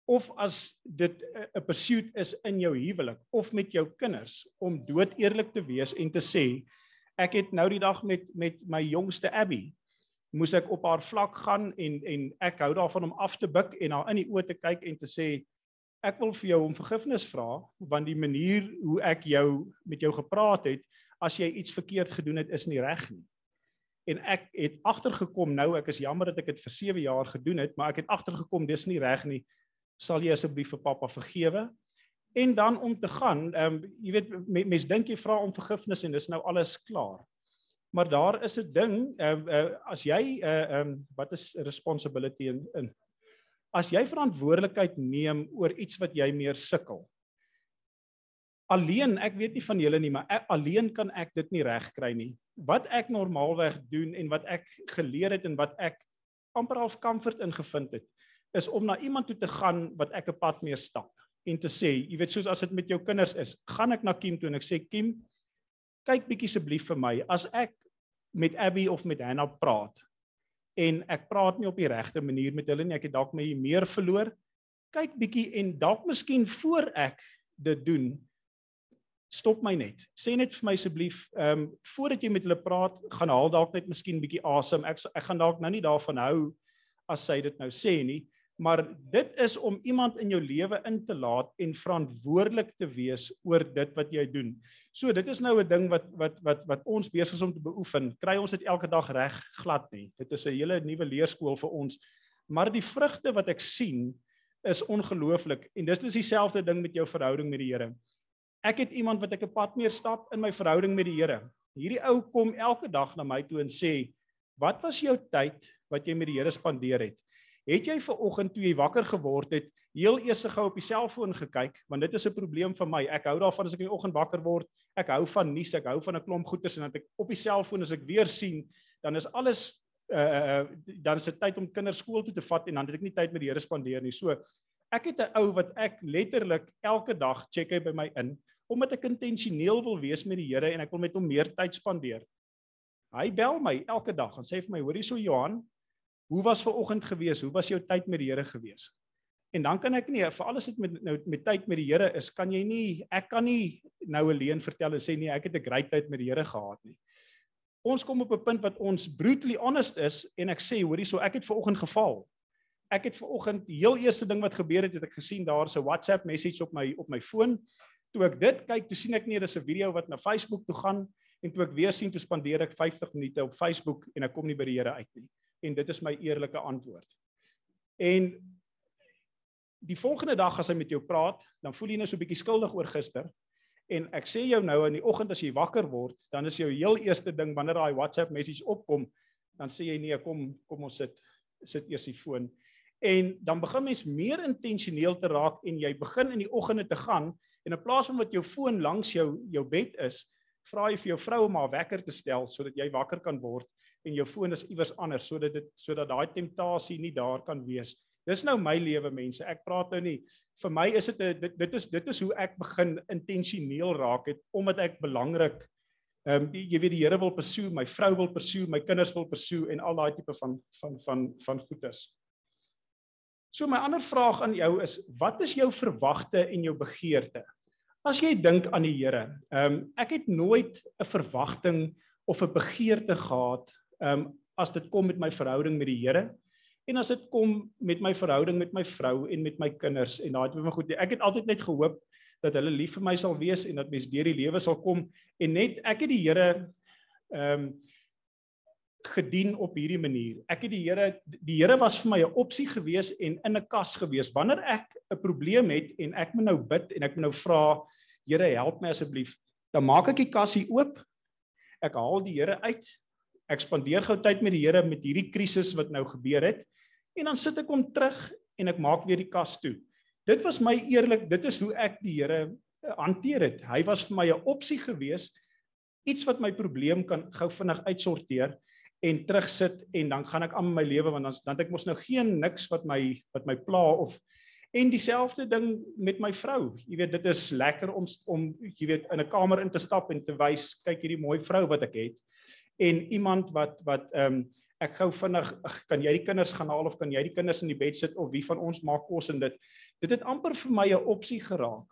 Of as dit 'n pursuit is in jou huwelik of met jou kinders om dood eerlik te wees en te sê ek het nou die dag met met my jongste Abby moes ek op haar vlak gaan en en ek hou daarvan om af te buig en haar in die oë te kyk en te sê ek wil vir jou om vergifnis vra want die manier hoe ek jou met jou gepraat het as jy iets verkeerd gedoen het is nie reg nie. En ek het agtergekom nou ek is jammer dat ek dit vir 7 jaar gedoen het, maar ek het agtergekom dis nie reg nie. Sal jy asseblief vir pappa vergewe? En dan om te gaan, ehm um, jy weet mense dink jy vra om vergifnis en dis nou alles klaar. Maar daar is 'n ding, ehm uh, uh, as jy uh, ehm um, wat is responsibility in in as jy verantwoordelikheid neem oor iets wat jy meer sukkel alleen, ek weet nie van julle nie, maar ek, alleen kan ek dit nie regkry nie. Wat ek normaalweg doen en wat ek geleer het en wat ek amper half comfort ingevind het, is om na iemand toe te gaan wat ek 'n pad mee stap en te sê, jy weet soos as dit met jou kinders is, gaan ek na Kim toe en ek sê Kim, kyk bietjie asseblief vir my as ek met Abby of met Hannah praat en ek praat nie op die regte manier met hulle nie, ek het dalk my meer verloor. Kyk bietjie en dalk miskien voor ek dit doen, stop my net. Sê net vir my asseblief, ehm um, voordat jy met hulle praat, gaan haal dalk net miskien 'n bietjie asem. Ek ek gaan dalk nou nie daarvan hou as sy dit nou sê nie, maar dit is om iemand in jou lewe in te laat en verantwoordelik te wees oor dit wat jy doen. So dit is nou 'n ding wat wat wat wat ons besig is om te beoefen. Kry ons dit elke dag reg glad nie. Dit is 'n hele nuwe leerskool vir ons. Maar die vrugte wat ek sien is ongelooflik en dis is dieselfde ding met jou verhouding met die Here Ek het iemand wat ek 'n pad mee stap in my verhouding met die Here. Hierdie ou kom elke dag na my toe en sê, "Wat was jou tyd wat jy met die Here spandeer het?" Het jy ver oggend toe jy wakker geword het, heel eers gou op die selfoon gekyk, want dit is 'n probleem vir my. Ek hou daarvan as ek in die oggend wakker word. Ek hou van nuus, ek hou van 'n klomp goeters en dat ek op die selfoon as ek weer sien, dan is alles uh dan is dit tyd om kinders skool toe te vat en dan het ek nie tyd met die Here spandeer nie. So ek het 'n ou wat ek letterlik elke dag check hy by my in omdat ek intentioneel wil wees met die Here en ek wil met hom meer tyd spandeer. Hy bel my elke dag en sê vir my, "Hoorie so Johan, hoe was ver oggend gewees? Hoe was jou tyd met die Here gewees?" En dan kan ek nie vir alles dit met nou met tyd met die Here is, kan jy nie ek kan nie nou alleen vertel en sê nee, ek het 'n great tyd met die Here gehad nie. Ons kom op 'n punt wat ons brutally honest is en ek sê hoorie so ek het ver oggend geval. Ek het ver oggend die heel eerste ding wat gebeur het, het ek gesien daar's 'n WhatsApp message op my op my foon. Toe ek dit kyk, toe sien ek nie dis 'n video wat na Facebook toe gaan en toe ek weer sien toe spandeer ek 50 minute op Facebook en ek kom nie by die Here uit nie. En dit is my eerlike antwoord. En die volgende dag as hy met jou praat, dan voel jy nou so 'n bietjie skuldig oor gister. En ek sê jou nou in die oggend as jy wakker word, dan is jou heel eerste ding wanneer daai WhatsApp message opkom, dan sê jy nee, kom kom ons sit sit eers die foon. En dan begin mens meer intentioneel te raak en jy begin in die oggende te gaan en in plaas van wat jou foon langs jou jou bed is, vra jy vir jou vrou om haar wekker te stel sodat jy wakker kan word en jou foon is iewers anders sodat dit sodat daai temptasie nie daar kan wees Dis nou my lewe mense. Ek praat nou nie vir my is dit 'n dit, dit is dit is hoe ek begin intentioneel raak het omdat ek belangrik ehm um, jy weet die Here wil pursue, my vrou wil pursue, my kinders wil pursue en al daai tipe van van van van goeders. So my ander vraag aan jou is wat is jou verwagte en jou begeerte? As jy dink aan die Here, ehm um, ek het nooit 'n verwagting of 'n begeerte gehad ehm um, as dit kom met my verhouding met die Here. En as dit kom met my verhouding met my vrou en met my kinders en daai tipe van goed, ek het altyd net gehoop dat hulle lief vir my sal wees en dat mens deur die lewe sal kom en net ek het die Here ehm um, gedien op hierdie manier. Ek het die Here die Here was vir my 'n opsie gewees en in 'n kas gewees. Wanneer ek 'n probleem het en ek moet nou bid en ek moet nou vra Here help my asseblief, dan maak ek die kasie oop. Ek haal die Here uit. Ek spandeer gou tyd met die Here met hierdie krisis wat nou gebeur het en dan sit ek hom terug en ek maak weer die kas toe. Dit was my eerlik, dit is hoe ek die Here eh, hanteer het. Hy was vir my 'n opsie gewees, iets wat my probleem kan gou vinnig uitsorteer en terugsit en dan gaan ek aan my lewe want dan dan ek mos nou geen niks wat my wat my pla of en dieselfde ding met my vrou. Jy weet dit is lekker om om jy weet in 'n kamer in te stap en te wys kyk hierdie mooi vrou wat ek het en iemand wat wat ehm um, ek gou vinnig kan jy die kinders gaan haal of kan jy die kinders in die bed sit of wie van ons maak kos en dit dit het amper vir my 'n opsie geraak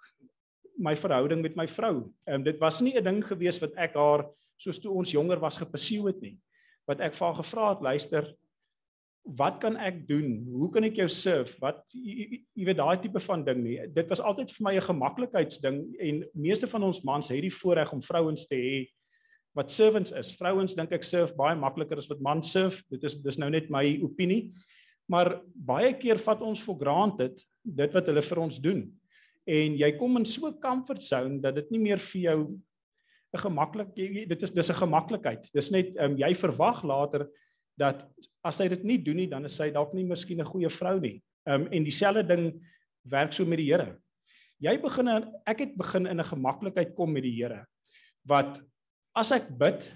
my verhouding met my vrou. Ehm um, dit was nie 'n ding gewees wat ek haar soos toe ons jonger was gepursue het nie. Wat ek vir haar gevra het, luister, wat kan ek doen? Hoe kan ek jou serve? Wat jy weet daai tipe van ding nie. Dit was altyd vir my 'n gemaklikheidsding en meeste van ons mans het die voorreg om vrouens te hê wat servants is. Vrouens dink ek serve baie makliker as wat mans serve. Dit is dis nou net my opinie. Maar baie keer vat ons for granted dit wat hulle vir ons doen. En jy kom in so 'n comfort zone dat dit nie meer vir jou 'n gemaklik dit is dis 'n gemaklikheid. Dis net um, jy verwag later dat as hy dit nie doen nie dan is hy dalk nie miskien 'n goeie vrou nie. Um en dieselfde ding werk so met die Here. Jy begin ek het begin in 'n gemaklikheid kom met die Here wat as ek bid,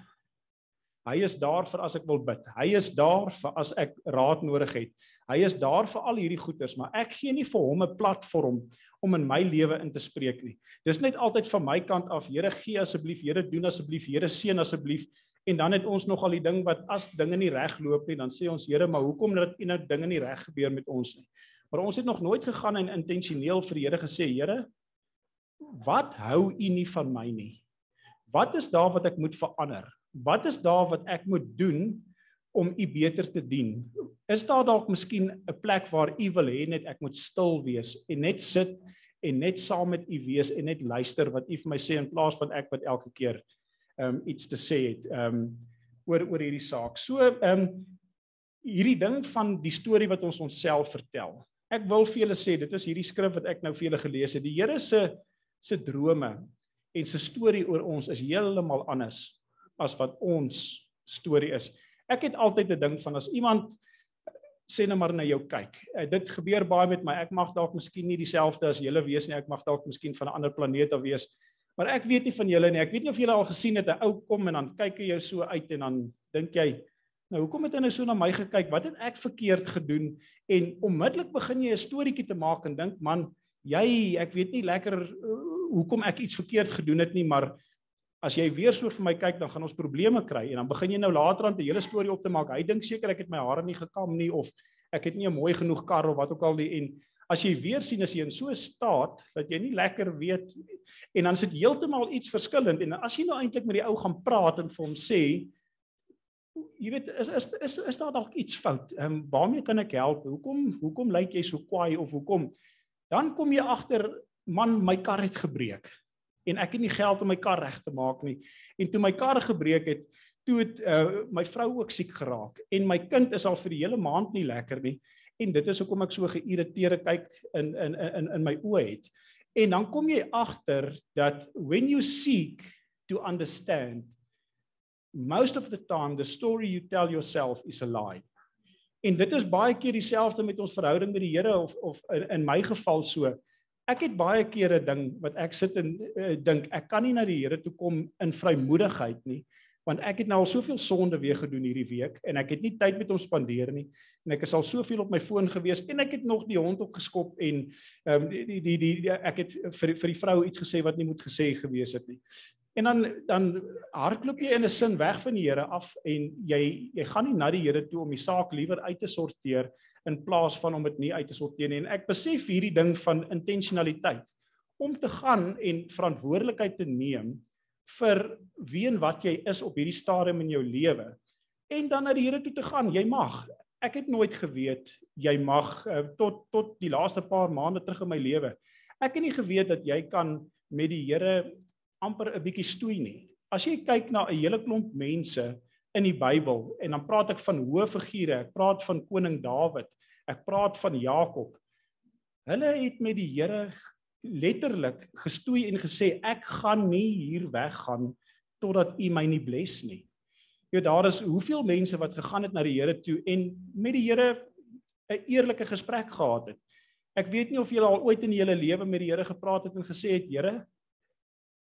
hy is daar vir as ek wil bid. Hy is daar vir as ek raad nodig het. Hy is daar vir al hierdie goeders, maar ek gee nie vir hom 'n platform om in my lewe in te spreek nie. Dis net altyd van my kant af, Here gee asseblief, Here doen asseblief, Here seën asseblief. En dan het ons nog al die ding wat as dinge nie reg loop nie, dan sê ons Here, maar hoekom dat dit nou dinge nie reg gebeur met ons nie? Maar ons het nog nooit gegaan en intentioneel vir die Here gesê, Here, wat hou U nie van my nie? Wat is daar wat ek moet verander? Wat is daar wat ek moet doen om u beter te dien? Is daar dalk miskien 'n plek waar u wil hê net ek moet stil wees en net sit en net saam met u wees en net luister wat u vir my sê in plaas van ek wat elke keer ehm um, iets te sê het ehm um, oor oor hierdie saak. So ehm um, hierdie ding van die storie wat ons onsself vertel. Ek wil vir julle sê dit is hierdie skrif wat ek nou vir julle gelees het. Die Here se se drome en sy storie oor ons is heeltemal anders as wat ons storie is. Ek het altyd 'n ding van as iemand sê net maar na jou kyk. Uh, dit gebeur baie met my. Ek mag dalk miskien nie dieselfde as julle wees nie. Ek mag dalk miskien van 'n ander planeet af wees. Maar ek weet nie van julle nie. Ek weet nie of julle al gesien het 'n ou kom en dan kyk hy jou so uit en dan dink jy, nou hoekom het hy nou so na my gekyk? Wat het ek verkeerd gedoen? En onmiddellik begin jy 'n storieetjie te maak en dink, man, jy, ek weet nie lekker uh, hoekom ek iets verkeerd gedoen het nie, maar as jy weer so vir my kyk, dan gaan ons probleme kry en dan begin jy nou later aan 'n hele storie op te maak. Hy dink seker ek het my hare nie gekam nie of ek het nie 'n mooi genoeg kar of wat ook al nie en as jy weer sien as jy in so 'n staat dat jy nie lekker weet en dan sit heeltemal iets verskillend en as jy nou eintlik met die ou gaan praat en vir hom sê jy weet is is is, is daar dalk iets fout? Ehm um, waarmee kan ek help? Hoekom hoekom lyk jy so kwaai of hoekom? Dan kom jy agter man my kar het gebreek en ek het nie geld om my kar reg te maak nie. En toe my kar gebreek het, toe het uh, my vrou ook siek geraak en my kind is al vir die hele maand nie lekker nie. En dit is hoekom ek so geïrriteerde kyk in in in in my oë het. En dan kom jy agter dat when you seek to understand most of the time the story you tell yourself is a lie. En dit is baie keer dieselfde met ons verhouding met die Here of of in, in my geval so ek het baie kere ding wat ek sit en uh, dink ek kan nie na die Here toe kom in vrymoedigheid nie want ek het nou al soveel sonde weer gedoen hierdie week en ek het nie tyd met hom spandeer nie en ek is al soveel op my foon gewees en ek het nog die hond op geskop en ehm um, die, die die die ek het vir vir die vrou iets gesê wat nie moet gesê gewees het nie. En dan dan hardloop jy in 'n sin weg van die Here af en jy jy gaan nie na die Here toe om die saak liewer uit te sorteer in plaas van om dit nie uit te sorteer nie. En ek besef hierdie ding van intentionaliteit om te gaan en verantwoordelikheid te neem vir wie en wat jy is op hierdie stadium in jou lewe en dan na die Here toe te gaan. Jy mag. Ek het nooit geweet jy mag uh, tot tot die laaste paar maande terug in my lewe. Ek het nie geweet dat jy kan met die Here amper 'n bietjie stoei nie. As jy kyk na 'n hele klomp mense in die Bybel en dan praat ek van hoë figure, ek praat van koning Dawid, ek praat van Jakob. Hulle het met die Here letterlik gestoei en gesê ek gaan nie hier weggaan totdat U my nie bless nie. Ja daar is hoeveel mense wat gegaan het na die Here toe en met die Here 'n eerlike gesprek gehad het. Ek weet nie of julle al ooit in julle lewe met die Here gepraat het en gesê het Here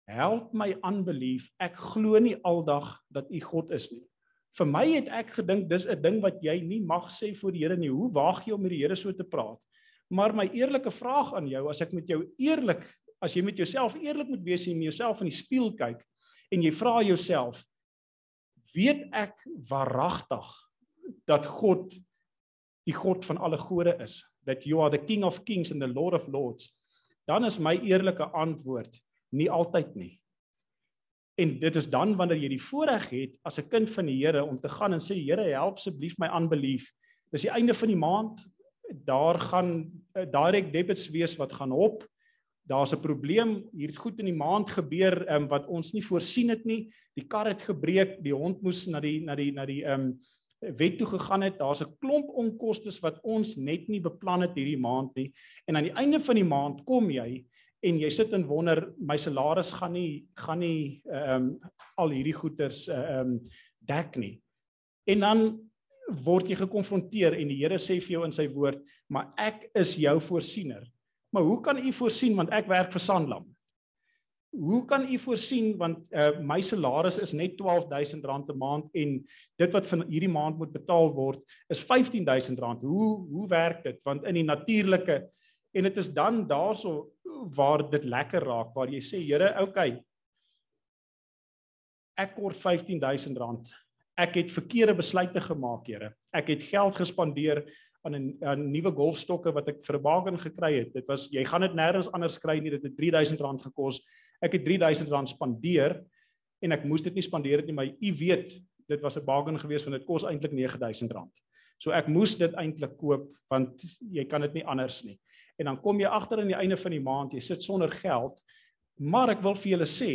help my unbelief. Ek glo nie aldag dat U God is nie. Vir my het ek gedink dis 'n ding wat jy nie mag sê voor die Here nie. Hoe waag jy om met die Here so te praat? Maar my eerlike vraag aan jou, as ek met jou eerlik, as jy met jouself eerlik moet wees en jouself in die spieël kyk en jy vra jouself, weet ek waaragtig dat God die God van alle gode is, that you are the king of kings and the lord of lords, dan is my eerlike antwoord nie altyd nie. En dit is dan wanneer jy die voorreg het as 'n kind van die Here om te gaan en sê Here help asseblief my aanbelief. Dis die einde van die maand. Daar gaan uh, direct debits wees wat gaan op. Daar's 'n probleem. Hier het goed in die maand gebeur um, wat ons nie voorsien het nie. Die kar het gebreek, die hond moes na die na die na die ehm um, wet toe gegaan het. Daar's 'n klomp onkoste wat ons net nie beplan het hierdie maand nie. En aan die einde van die maand kom jy en jy sit en wonder my salaris gaan nie gaan nie ehm um, al hierdie goeders ehm um, dek nie. En dan word jy gekonfronteer en die Here sê vir jou in sy woord, maar ek is jou voorsiener. Maar hoe kan u voorsien want ek werk vir Sanlam? Hoe kan u voorsien want uh, my salaris is net R12000 'n maand en dit wat van hierdie maand moet betaal word is R15000. Hoe hoe werk dit? Want in die natuurlike en dit is dan daarso waar dit lekker raak waar jy sê Here, okay. Ek kort R15000. Ek het verkeerde besluite gemaak, Here. Ek het geld gespandeer aan 'n aan nuwe golfstokke wat ek vir 'n bargain gekry het. Dit was jy gaan dit nêrens anders kry nie. Dit het R3000 gekos. Ek het R3000 spandeer en ek moes dit nie spandeer het nie, maar u weet, dit was 'n bargain geweest want dit kos eintlik R9000. So ek moes dit eintlik koop want jy kan dit nie anders nie en dan kom jy agter aan die einde van die maand, jy sit sonder geld. Maar ek wil vir julle sê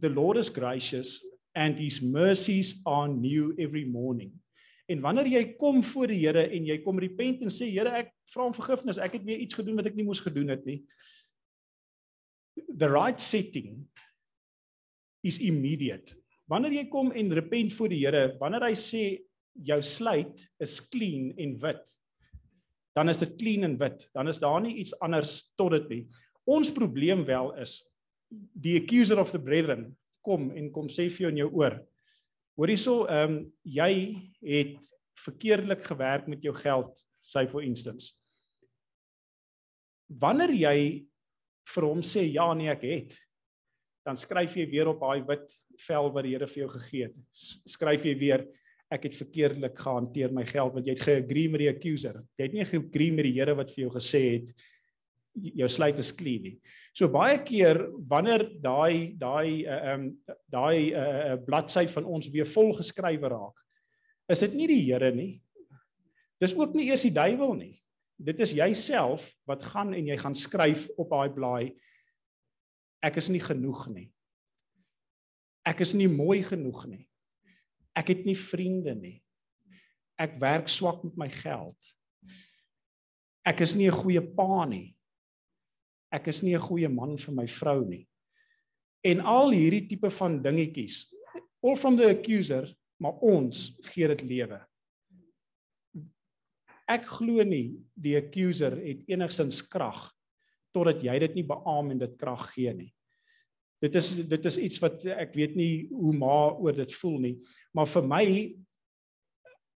the Lord is gracious and his mercies are new every morning. En wanneer jy kom voor die Here en jy kom repent en sê Here ek vra om vergifnis, ek het weer iets gedoen wat ek nie moes gedoen het nie. the right setting is immediate. Wanneer jy kom en repent voor die Here, wanneer hy sê jou sluit is clean en wit, dan is dit clean en wit. Dan is daar nie iets anders tot dit nie. Ons probleem wel is die accuser of the brethren kom en kom sê vir jou in jou oor. Hoor hierso, ehm um, jy het verkeerdelik gewerk met jou geld, say for instance. Wanneer jy vir hom sê ja nee ek het, dan skryf jy weer op daai wit vel wat die Here vir jou gegee het. Skryf jy weer ek het verkeerdelik gehanteer my geld want jy het geagree met die accuser. Jy het nie geagree met die Here wat vir jou gesê het jou sluit is clean nie. So baie keer wanneer daai daai uh, um daai uh, bladsy van ons weer vol geskrywe raak, is dit nie die Here nie. Dis ook nie eers die duiwel nie. Dit is jouself wat gaan en jy gaan skryf op daai blaai ek is nie genoeg nie. Ek is nie mooi genoeg nie. Ek het nie vriende nie. Ek werk swak met my geld. Ek is nie 'n goeie pa nie ek is nie 'n goeie man vir my vrou nie. En al hierdie tipe van dingetjies, all from the accuser, maar ons gee dit lewe. Ek glo nie die accuser het enigsins krag totdat jy dit nie beamoen en dit krag gee nie. Dit is dit is iets wat ek weet nie hoe maar oor dit voel nie, maar vir my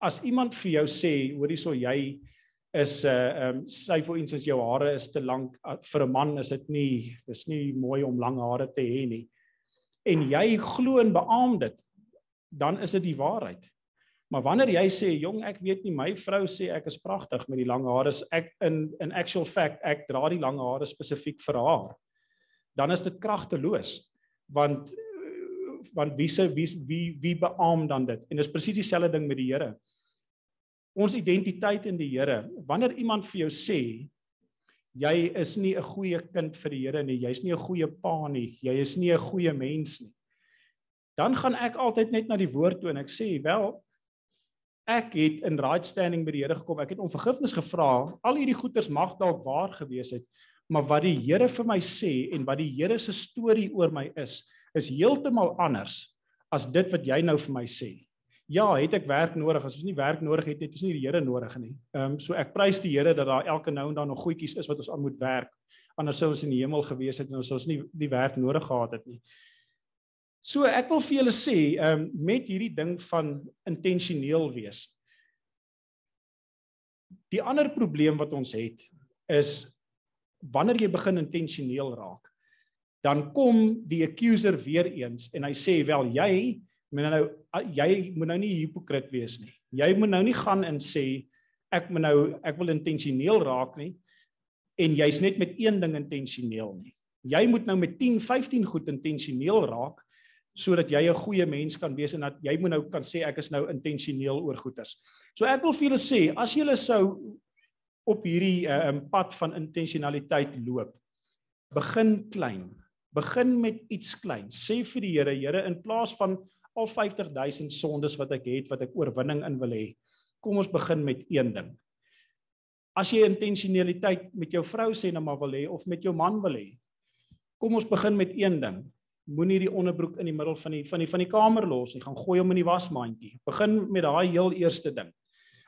as iemand vir jou sê, hoorie so jy is 'n uh, ehm um, sê vir ons as jou hare is te lank uh, vir 'n man is dit nie dis nie mooi om lang hare te hê nie. En jy glo en beamoen dit, dan is dit die waarheid. Maar wanneer jy sê jong ek weet nie my vrou sê ek is pragtig met die lang hare, ek in in actual fact ek dra die lang hare spesifiek vir haar. Dan is dit kragteloos want want wie se wie wie wie beamoen dan dit? En dis presies dieselfde ding met die Here ons identiteit in die Here. Wanneer iemand vir jou sê jy is nie 'n goeie kind vir die Here nie, jy's nie 'n goeie pa nie, jy is nie 'n goeie mens nie. Dan gaan ek altyd net na die woord toe en ek sê, "Wel, ek het in right standing by die Here gekom. Ek het om vergifnis gevra. Al hierdie goeders mag dalk waar gewees het, maar wat die Here vir my sê en wat die Here se storie oor my is, is heeltemal anders as dit wat jy nou vir my sê." ja, het ek werk nodig. As ons nie werk nodig het, het ons nie die Here nodig nie. Ehm um, so ek prys die Here dat daar elke nou en dan nog goedjies is wat ons aan moet werk. Anders sou ons in die hemel gewees het en ons sou ons nie die werk nodig gehad het nie. So ek wil vir julle sê, ehm um, met hierdie ding van intentioneel wees. Die ander probleem wat ons het is wanneer jy begin intentioneel raak, dan kom die accuser weer eens en hy sê wel jy moet nou jy moet nou nie hipokrit wees nie. Jy moet nou nie gaan en sê ek moet nou ek wil intentioneel raak nie en jy's net met een ding intentioneel nie. Jy moet nou met 10, 15 goed intentioneel raak sodat jy 'n goeie mens kan wees en dat jy moet nou kan sê ek is nou intentioneel oor goeders. So ek wil vir julle sê as julle sou op hierdie uh, pad van intentionaliteit loop, begin klein. Begin met iets klein. Sê vir die Here, Here, in plaas van al 50000 sondes wat ek het wat ek oorwinning in wil hê. Kom ons begin met een ding. As jy intentionaliteit met jou vrou sê nou maar wil hê of met jou man wil hê. Kom ons begin met een ding. Moenie die onderbroek in die middel van die van die van die kamer los nie. Gaan gooi hom in die wasmandjie. Begin met daai heel eerste ding.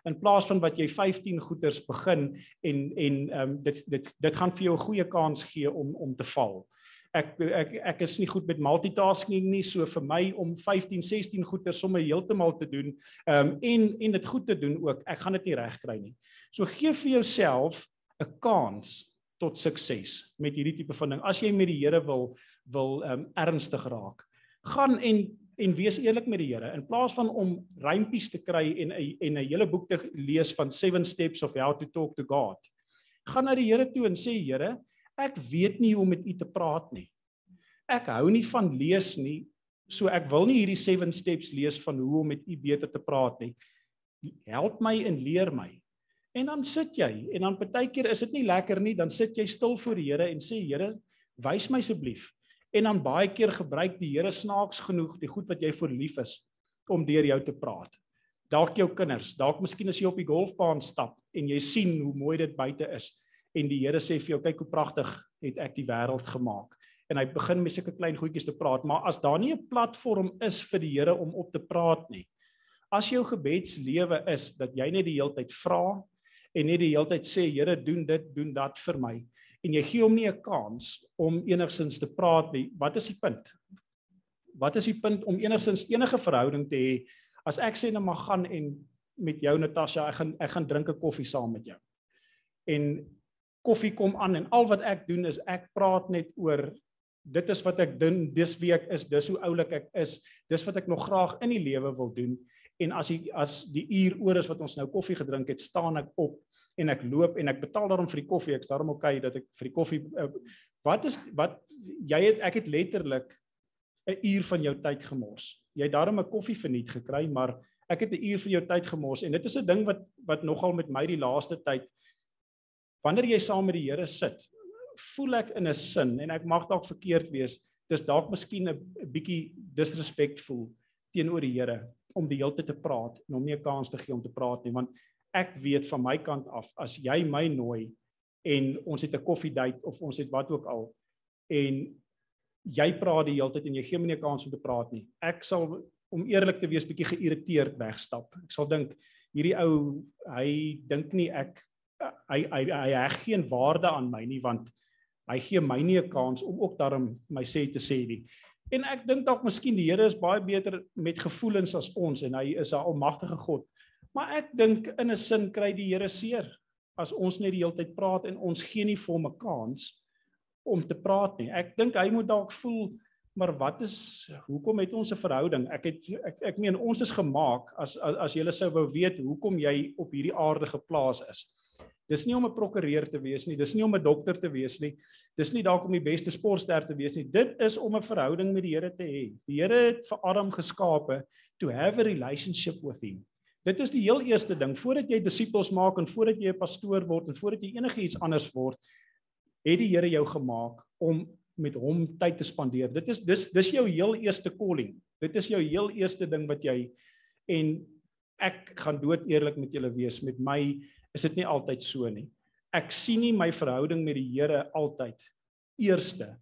In plaas van wat jy 15 goeters begin en en ehm um, dit dit dit gaan vir jou 'n goeie kans gee om om te val. Ek ek ek is nie goed met multitasking nie so vir my om 15 16 goeie somme heeltemal te doen um, en en dit goed te doen ook ek gaan dit nie reg kry nie. So gee vir jouself 'n kans tot sukses met hierdie tipe van ding. As jy met die Here wil wil um, ernstig raak gaan en en wees eerlik met die Here in plaas van om rympies te kry en en 'n hele boek te lees van 7 steps of how to talk to God gaan na die Here toe en sê Here Ek weet nie hoe om met u te praat nie. Ek hou nie van lees nie, so ek wil nie hierdie 7 steps lees van hoe om met u beter te praat nie. Help my en leer my. En dan sit jy en dan partykeer is dit nie lekker nie, dan sit jy stil voor die Here en sê Here, wys my asseblief. En dan baie keer gebruik die Here snaaks genoeg die goed wat jy vir lief is om deur jou te praat. Dalk jou kinders, dalk miskien as jy op die golfbaan stap en jy sien hoe mooi dit buite is en die Here sê vir jou kyk hoe pragtig het ek die wêreld gemaak en hy begin met sulke klein goedjies te praat, maar as daar nie 'n platform is vir die Here om op te praat nie. As jou gebedslewe is dat jy net die hele tyd vra en net die hele tyd sê Here doen dit, doen dat vir my en jy gee hom nie 'n kans om enigsins te praat nie, wat is die punt? Wat is die punt om enigsins enige verhouding te hê as ek sê net maar gaan en met jou Natasha, ek gaan ek gaan drink 'n koffie saam met jou. En koffie kom aan en al wat ek doen is ek praat net oor dit is wat ek doen dis wie ek is dis hoe oulik ek is dis wat ek nog graag in die lewe wil doen en as die as die uur oor is wat ons nou koffie gedrink het staan ek op en ek loop en ek betaal daarom vir die koffie. Ek's daarom okay dat ek vir die koffie uh, wat is wat jy het ek het letterlik 'n uur van jou tyd gemors. Jy het daarom 'n koffie verniet gekry maar ek het 'n uur van jou tyd gemors. En dit is 'n ding wat wat nogal met my die laaste tyd wanneer jy saam met die Here sit voel ek in 'n sin en ek mag dalk verkeerd wees. Dis dalk miskien 'n bietjie disrespectful teenoor die Here om die hele tyd te praat en hom nie 'n kans te gee om te praat nie want ek weet van my kant af as jy my nooi en ons het 'n koffiedייט of ons het wat ook al en jy praat die hele tyd en jy gee my nie 'n kans om te praat nie ek sal om eerlik te wees bietjie geïrriteerd wegstap ek sal dink hierdie ou hy dink nie ek hy hy hy heg geen waarde aan my nie want hy gee my nie 'n kans om ook daarom my sê te sê nie. En ek dink dalk miskien die Here is baie beter met gevoelens as ons en hy is 'n almagtige God. Maar ek dink in 'n sin kry die Here seer as ons net die hele tyd praat en ons gee nie vir hom 'n kans om te praat nie. Ek dink hy moet dalk voel maar wat is hoekom het ons 'n verhouding? Ek het ek ek meen ons is gemaak as as, as jy sou wou weet hoekom jy op hierdie aarde geplaas is. Dis nie om 'n prokureur te wees nie, dis nie om 'n dokter te wees nie. Dis nie dalk om die beste sportster te wees nie. Dit is om 'n verhouding met die Here te hê. Die Here het vir Adam geskape to have a relationship with him. Dit is die heel eerste ding voordat jy disippels maak en voordat jy 'n pastoor word en voordat jy enigiets anders word, het die Here jou gemaak om met hom tyd te spandeer. Dit is dis dis jou heel eerste calling. Dit is jou heel eerste ding wat jy en ek gaan dood eerlik met julle wees met my is dit nie altyd so nie. Ek sien nie my verhouding met die Here altyd eerste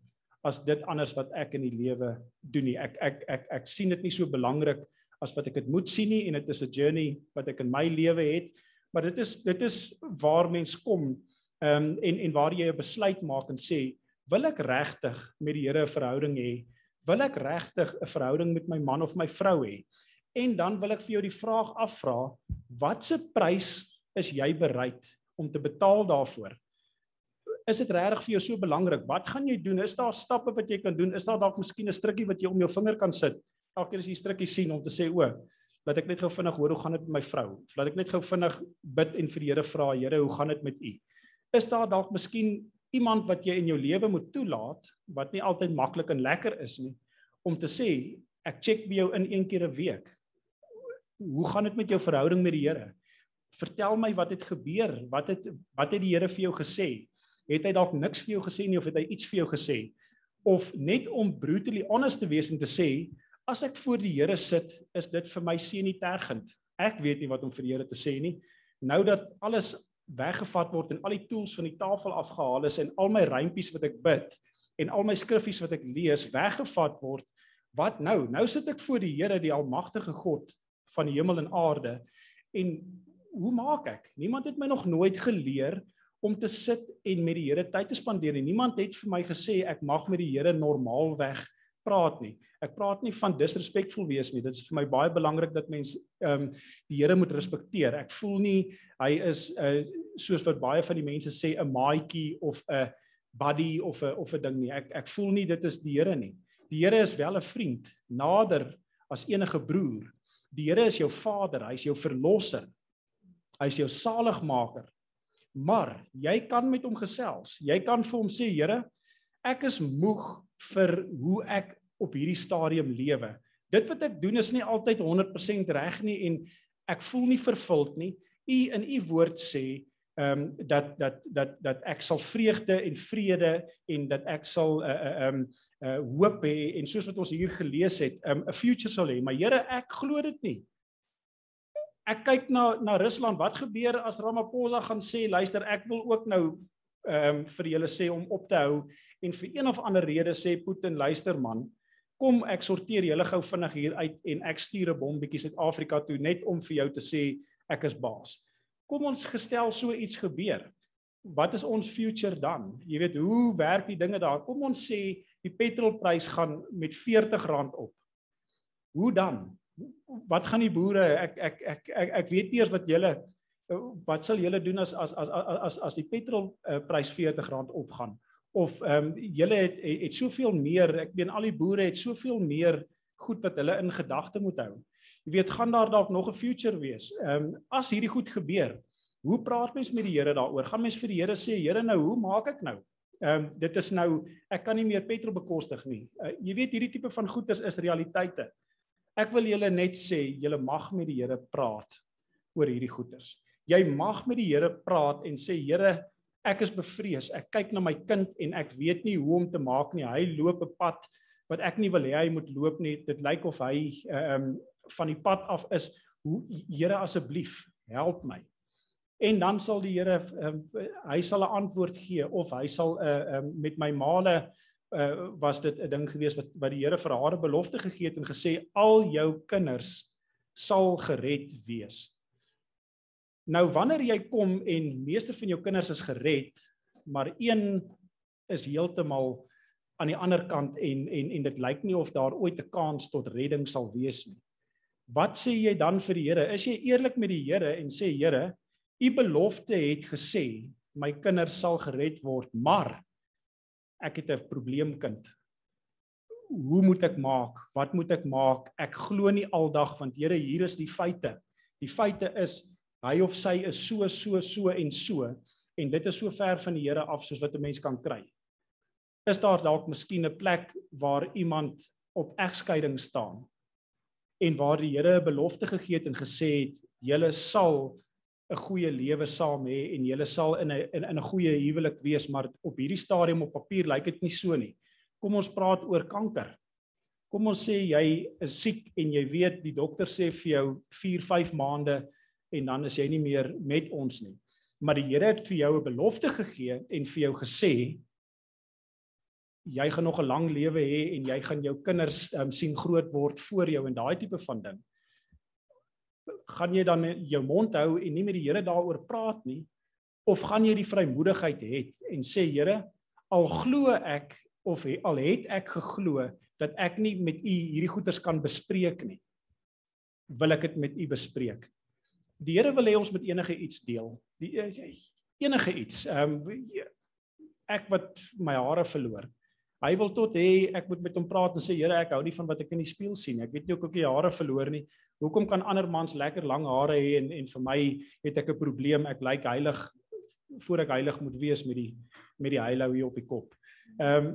as dit anders wat ek in die lewe doen nie. Ek ek ek ek sien dit nie so belangrik as wat ek dit moet sien nie en dit is 'n journey wat ek in my lewe het, maar dit is dit is waar mens kom ehm um, en en waar jy 'n besluit maak en sê, wil ek regtig met die Here 'n verhouding hê? Wil ek regtig 'n verhouding met my man of my vrou hê? En dan wil ek vir jou die vraag afvra, watse prys is jy bereid om te betaal daarvoor? Is dit regtig vir jou so belangrik? Wat gaan jy doen? Is daar stappe wat jy kan doen? Is daar dalk miskien 'n strikkie wat jy om jou vinger kan sit? Elke keer as jy strikkie sien om te sê, "O, laat ek net gou vinnig hoor hoe gaan dit met my vrou?" Of laat ek net gou vinnig bid en vir die Here vra, "Here, hoe gaan dit met u?" Is daar dalk miskien iemand wat jy in jou lewe moet toelaat wat nie altyd maklik en lekker is nie om te sê, "Ek check by jou in een keer 'n week." Hoe gaan dit met jou verhouding met die Here? vertel my wat het gebeur? Wat het wat het die Here vir jou gesê? Het hy dalk niks vir jou gesê nie of het hy iets vir jou gesê? Of net om brutally honest te wees en te sê, as ek voor die Here sit, is dit vir my seën tergend. Ek weet nie wat om vir die Here te sê nie. Nou dat alles weggevat word en al die tools van die tafel afgehaal is en al my rympies wat ek bid en al my skriffies wat ek lees weggevat word, wat nou? Nou sit ek voor die Here, die almagtige God van die hemel en aarde en hoe maak ek? Niemand het my nog nooit geleer om te sit en met die Here tyd te spandeer nie. Niemand het vir my gesê ek mag met die Here normaalweg praat nie. Ek praat nie van disrespectful wees nie. Dit is vir my baie belangrik dat mens ehm um, die Here moet respekteer. Ek voel nie hy is 'n uh, soos wat baie van die mense sê 'n maatjie of 'n buddy of 'n of 'n ding nie. Ek ek voel nie dit is die Here nie. Die Here is wel 'n vriend, nader as enige broer. Die Here is jou Vader, hy is jou verlosser. Hy is jou saligmaker. Maar jy kan met hom gesels. Jy kan vir hom sê, Here, ek is moeg vir hoe ek op hierdie stadium lewe. Dit wat ek doen is nie altyd 100% reg nie en ek voel nie vervuld nie. U in u woord sê ehm um, dat dat dat dat ek sal vreugde en vrede en dat ek sal 'n uh, 'n um, uh, hoop hê en soos wat ons hier gelees het, 'n um, 'n future sal hê. Maar Here, ek glo dit nie ek kyk na na Rusland. Wat gebeur as Ramaphosa gaan sê, luister, ek wil ook nou ehm um, vir julle sê om op te hou en vir een of ander rede sê Putin luister man kom ek sorteer julle gou vinnig hier uit en ek stuur 'n bom bietjie Suid-Afrika toe net om vir jou te sê ek is baas. Kom ons gestel so iets gebeur. Wat is ons future dan? Jy weet hoe werk die dinge daar? Kom ons sê die petrolprys gaan met R40 op. Hoe dan? Wat gaan die boere ek ek ek ek, ek weet nie eers wat julle wat sal julle doen as as as as as die petrolprys R40 opgaan? Of ehm um, julle het, het het soveel meer, ek meen al die boere het soveel meer goed wat hulle in gedagte moet hou. Jy weet, gaan daar dalk nog 'n future wees? Ehm um, as hierdie goed gebeur, hoe praat mens met die Here daaroor? Gaan mens vir die Here sê, Here, nou hoe maak ek nou? Ehm um, dit is nou ek kan nie meer petrol bekostig nie. Uh, jy weet hierdie tipe van goeder is realiteite. Ek wil julle net sê, julle mag met die Here praat oor hierdie goeders. Jy mag met die Here praat en sê Here, ek is bevrees. Ek kyk na my kind en ek weet nie hoe om te maak nie. Hy loop 'n pad wat ek nie wil hê hy moet loop nie. Dit lyk of hy ehm um, van die pad af is. Hoe Here asseblief, help my. En dan sal die Here um, hy sal 'n antwoord gee of hy sal 'n uh, eh, um, met my male uh, was dit 'n ding gewees wat wat die Here vir haar 'n belofte gegee het en gesê al jou kinders sal gered wees. Nou wanneer jy kom en meeste van jou kinders is gered, maar een is heeltemal aan die ander kant en en en dit lyk nie of daar ooit 'n kans tot redding sal wees nie. Wat sê jy dan vir die Here? Is jy eerlik met die Here en sê Here, u belofte het gesê my kinders sal gered word, maar ek het 'n probleemkind. Hoe moet ek maak? Wat moet ek maak? Ek glo nie aldag want Here, hier is die feite. Die feite is hy of sy is so so so en so en dit is so ver van die Here af soos wat 'n mens kan kry. Is daar dalk miskien 'n plek waar iemand op egskeiding staan en waar die Here 'n belofte gegee het en gesê het julle sal 'n goeie lewe saam hê en julle sal in 'n in 'n goeie huwelik wees maar op hierdie stadium op papier lyk dit nie so nie. Kom ons praat oor kanker. Kom ons sê jy is siek en jy weet die dokter sê vir jou 4 5 maande en dan is jy nie meer met ons nie. Maar die Here het vir jou 'n belofte gegee en vir jou gesê jy gaan nog 'n lang lewe hê en jy gaan jou kinders um, sien groot word voor jou en daai tipe van ding. Gaan jy dan jou mond hou en nie met die Here daaroor praat nie of gaan jy die vrymoedigheid hê en sê Here al glo ek of he, al het ek geglo dat ek nie met u hierdie goeters kan bespreek nie wil ek dit met u bespreek Die Here wil hê ons moet enige iets deel. Die eh, enige iets. Ehm um, ek wat my hare verloor. Hy wil tot hê ek moet met hom praat en sê Here, ek hou nie van wat ek in die spieël sien nie. Ek weet nie ook of ek hare verloor nie. Hoekom kan ander mans lekker lang hare hê en en vir my het ek 'n probleem. Ek lyk heilig voor ek heilig moet wees met die met die heilou hier op die kop. Ehm um,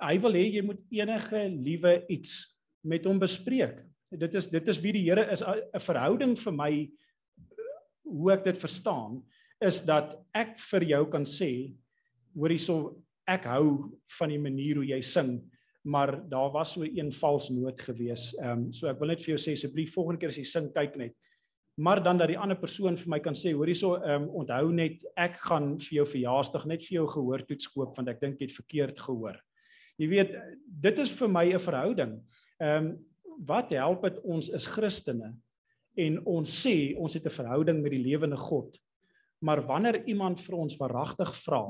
hy wil hê jy moet enige liewe iets met hom bespreek. Dit is dit is wie die Here is 'n verhouding vir my hoe ek dit verstaan is dat ek vir jou kan sê hoor hierso ek hou van die manier hoe jy sing maar daar was so een vals noot gewees. Ehm um, so ek wil net vir jou sê asseblief volgende keer as jy sing kyk net. Maar dan dat die ander persoon vir my kan sê hoor hierso ehm um, onthou net ek gaan vir jou verjaarsdag net vir jou gehoor toets koop want ek dink jy het verkeerd gehoor. Jy weet dit is vir my 'n verhouding. Ehm um, wat help dit ons is Christene en ons sê ons het 'n verhouding met die lewende God. Maar wanneer iemand vir ons verragtig vra,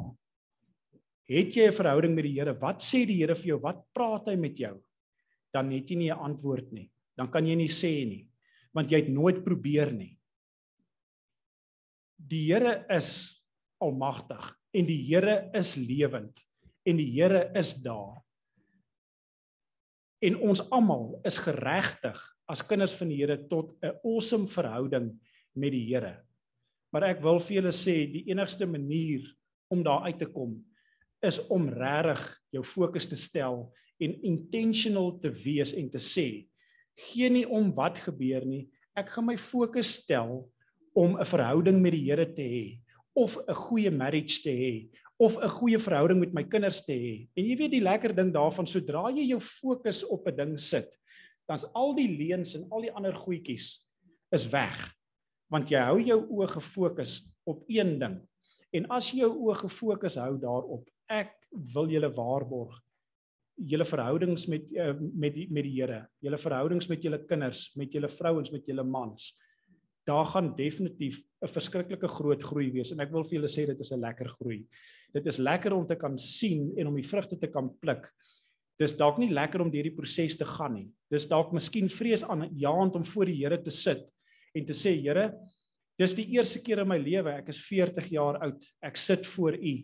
het jy 'n verhouding met die Here? Wat sê die Here vir jou? Wat praat hy met jou? Dan het jy nie 'n antwoord nie. Dan kan jy nie sê nie, want jy het nooit probeer nie. Die Here is almagtig en die Here is lewend en die Here is daar. En ons almal is geregtig as kinders van die Here tot 'n awesome verhouding met die Here. Maar ek wil vir julle sê die enigste manier om daar uit te kom is om regtig jou fokus te stel en intentional te wees en te sê gee nie om wat gebeur nie ek gaan my fokus stel om 'n verhouding met die Here te hê of 'n goeie marriage te hê of 'n goeie verhouding met my kinders te hê en jy weet die lekker ding daarvan sodra jy jou fokus op 'n ding sit dan's al die leuns en al die ander goedjies is weg. Want jy hou jou oë gefokus op een ding. En as jy jou oë gefokus hou daarop, ek wil julle waarborg julle verhoudings met uh, met die met die Here, julle verhoudings met julle kinders, met julle vrouens, met julle mans. Daar gaan definitief 'n verskriklike groot groei wees en ek wil vir julle sê dit is 'n lekker groei. Dit is lekker om te kan sien en om die vrugte te kan pluk. Dis dalk nie lekker om deur die proses te gaan nie. Dis dalk miskien vrees aan jaand om voor die Here te sit en te sê Here, dis die eerste keer in my lewe, ek is 40 jaar oud, ek sit voor U.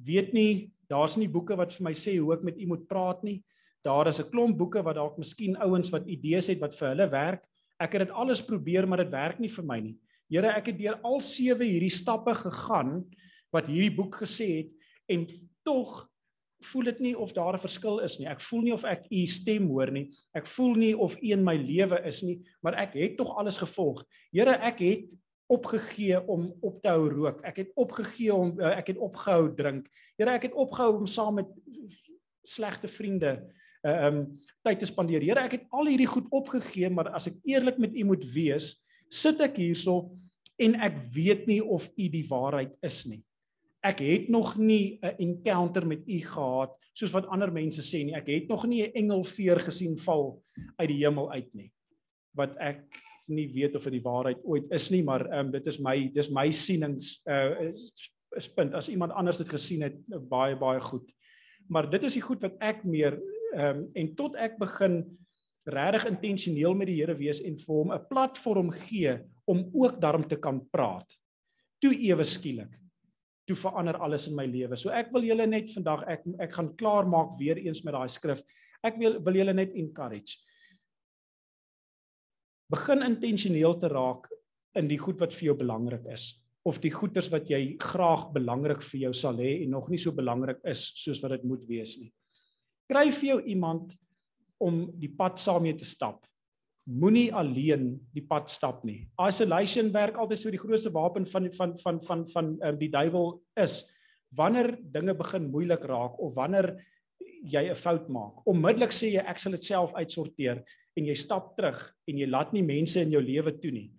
Weet nie Daar's nie boeke wat vir my sê hoe ek met u moet praat nie. Daar is 'n klomp boeke wat dalk miskien ouens wat idees het wat vir hulle werk. Ek het dit alles probeer, maar dit werk nie vir my nie. Here, ek het deur al sewe hierdie stappe gegaan wat hierdie boek gesê het en tog voel dit nie of daar 'n verskil is nie. Ek voel nie of ek u stem hoor nie. Ek voel nie of u in my lewe is nie, maar ek het tog alles gevolg. Here, ek het opgegee om op te hou rook. Ek het opgegee om uh, ek het opgehou drink. Here, ek het opgehou om saam met slegte vriende uh um tyd te spandeer. Here, ek het al hierdie goed opgegee, maar as ek eerlik met u moet wees, sit ek hierso en ek weet nie of u die waarheid is nie. Ek het nog nie 'n encounter met u gehad soos wat ander mense sê nie. Ek het nog nie 'n engelveer gesien val uit die hemel uit nie. Wat ek nie weet of dit die waarheid ooit is nie, maar ehm um, dit is my dis my sienings uh is punt as iemand anders dit gesien het baie baie goed. Maar dit is die goed wat ek meer ehm um, en tot ek begin regtig intentioneel met die Here wees en vir hom 'n platform gee om ook daarom te kan praat. Toe ewe skielik toe verander alles in my lewe. So ek wil julle net vandag ek ek gaan klaar maak weer eens met daai skrif. Ek wil wil julle net encourage begin intentioneel te raak in die goed wat vir jou belangrik is of die goeders wat jy graag belangrik vir jou sal hê en nog nie so belangrik is soos wat dit moet wees nie. Kry vir jou iemand om die pad saam mee te stap. Moenie alleen die pad stap nie. Isolation werk altyd so die grootste wapen van van van van van um, die duiwel is wanneer dinge begin moeilik raak of wanneer jy 'n fout maak. Onmiddellik sê jy ek sal dit self uitsorteer en jy stap terug en jy laat nie mense in jou lewe toe nie.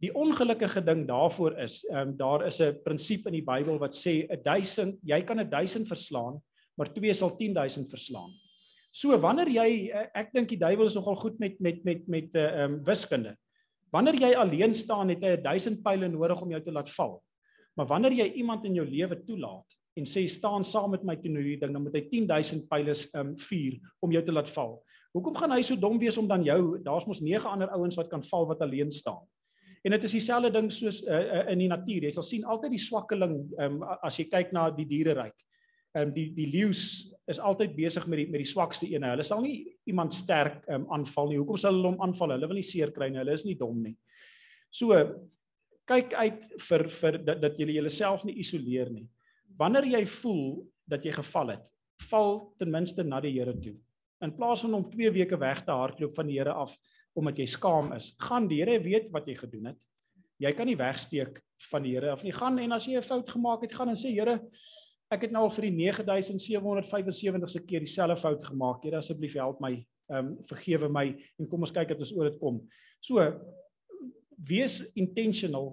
Die ongelukkige ding daarvoor is, ehm um, daar is 'n prinsip in die Bybel wat sê 'n 1000, jy kan 'n 1000 verslaan, maar twee sal 10000 verslaan. So wanneer jy eh, ek dink die duiwel is nogal goed met met met met uh, ehm um, wiskunde. Wanneer jy alleen staan, het hy 1000 pile nodig om jou te laat val. Maar wanneer jy iemand in jou lewe toelaat en sê staan saam met my toe nou hierdie ding, dan moet hy 10000 pile ehm um, vuur om jou te laat val. Hoekom gaan hy so dom wees om dan jou daar's mos nege ander ouens wat kan val wat alleen staan. En dit is dieselfde ding soos uh, uh, in die natuur. Jy sal sien altyd die swakkeling um, as jy kyk na die diereryk. Ehm um, die die leeu's is altyd besig met die met die swakste ene. Hulle sal nie iemand sterk um, aanval nie. Hoekom sal hulle hom aanval? Hulle wil nie seer kry nie. Hulle is nie dom nie. So kyk uit vir vir dat, dat jy jouself nie isoleer nie. Wanneer jy voel dat jy geval het, val ten minste na die Here toe in plaas van om 2 weke weg te hardloop van die Here af omdat jy skaam is, gaan die Here weet wat jy gedoen het. Jy kan nie wegsteek van die Here of nie. Gaan en as jy 'n fout gemaak het, gaan en sê Here, ek het nou al vir die 9775ste keer dieselfde fout gemaak. Here, asseblief help my. Ehm um, vergewe my en kom ons kyk dat ons oor dit kom. So wees intentional,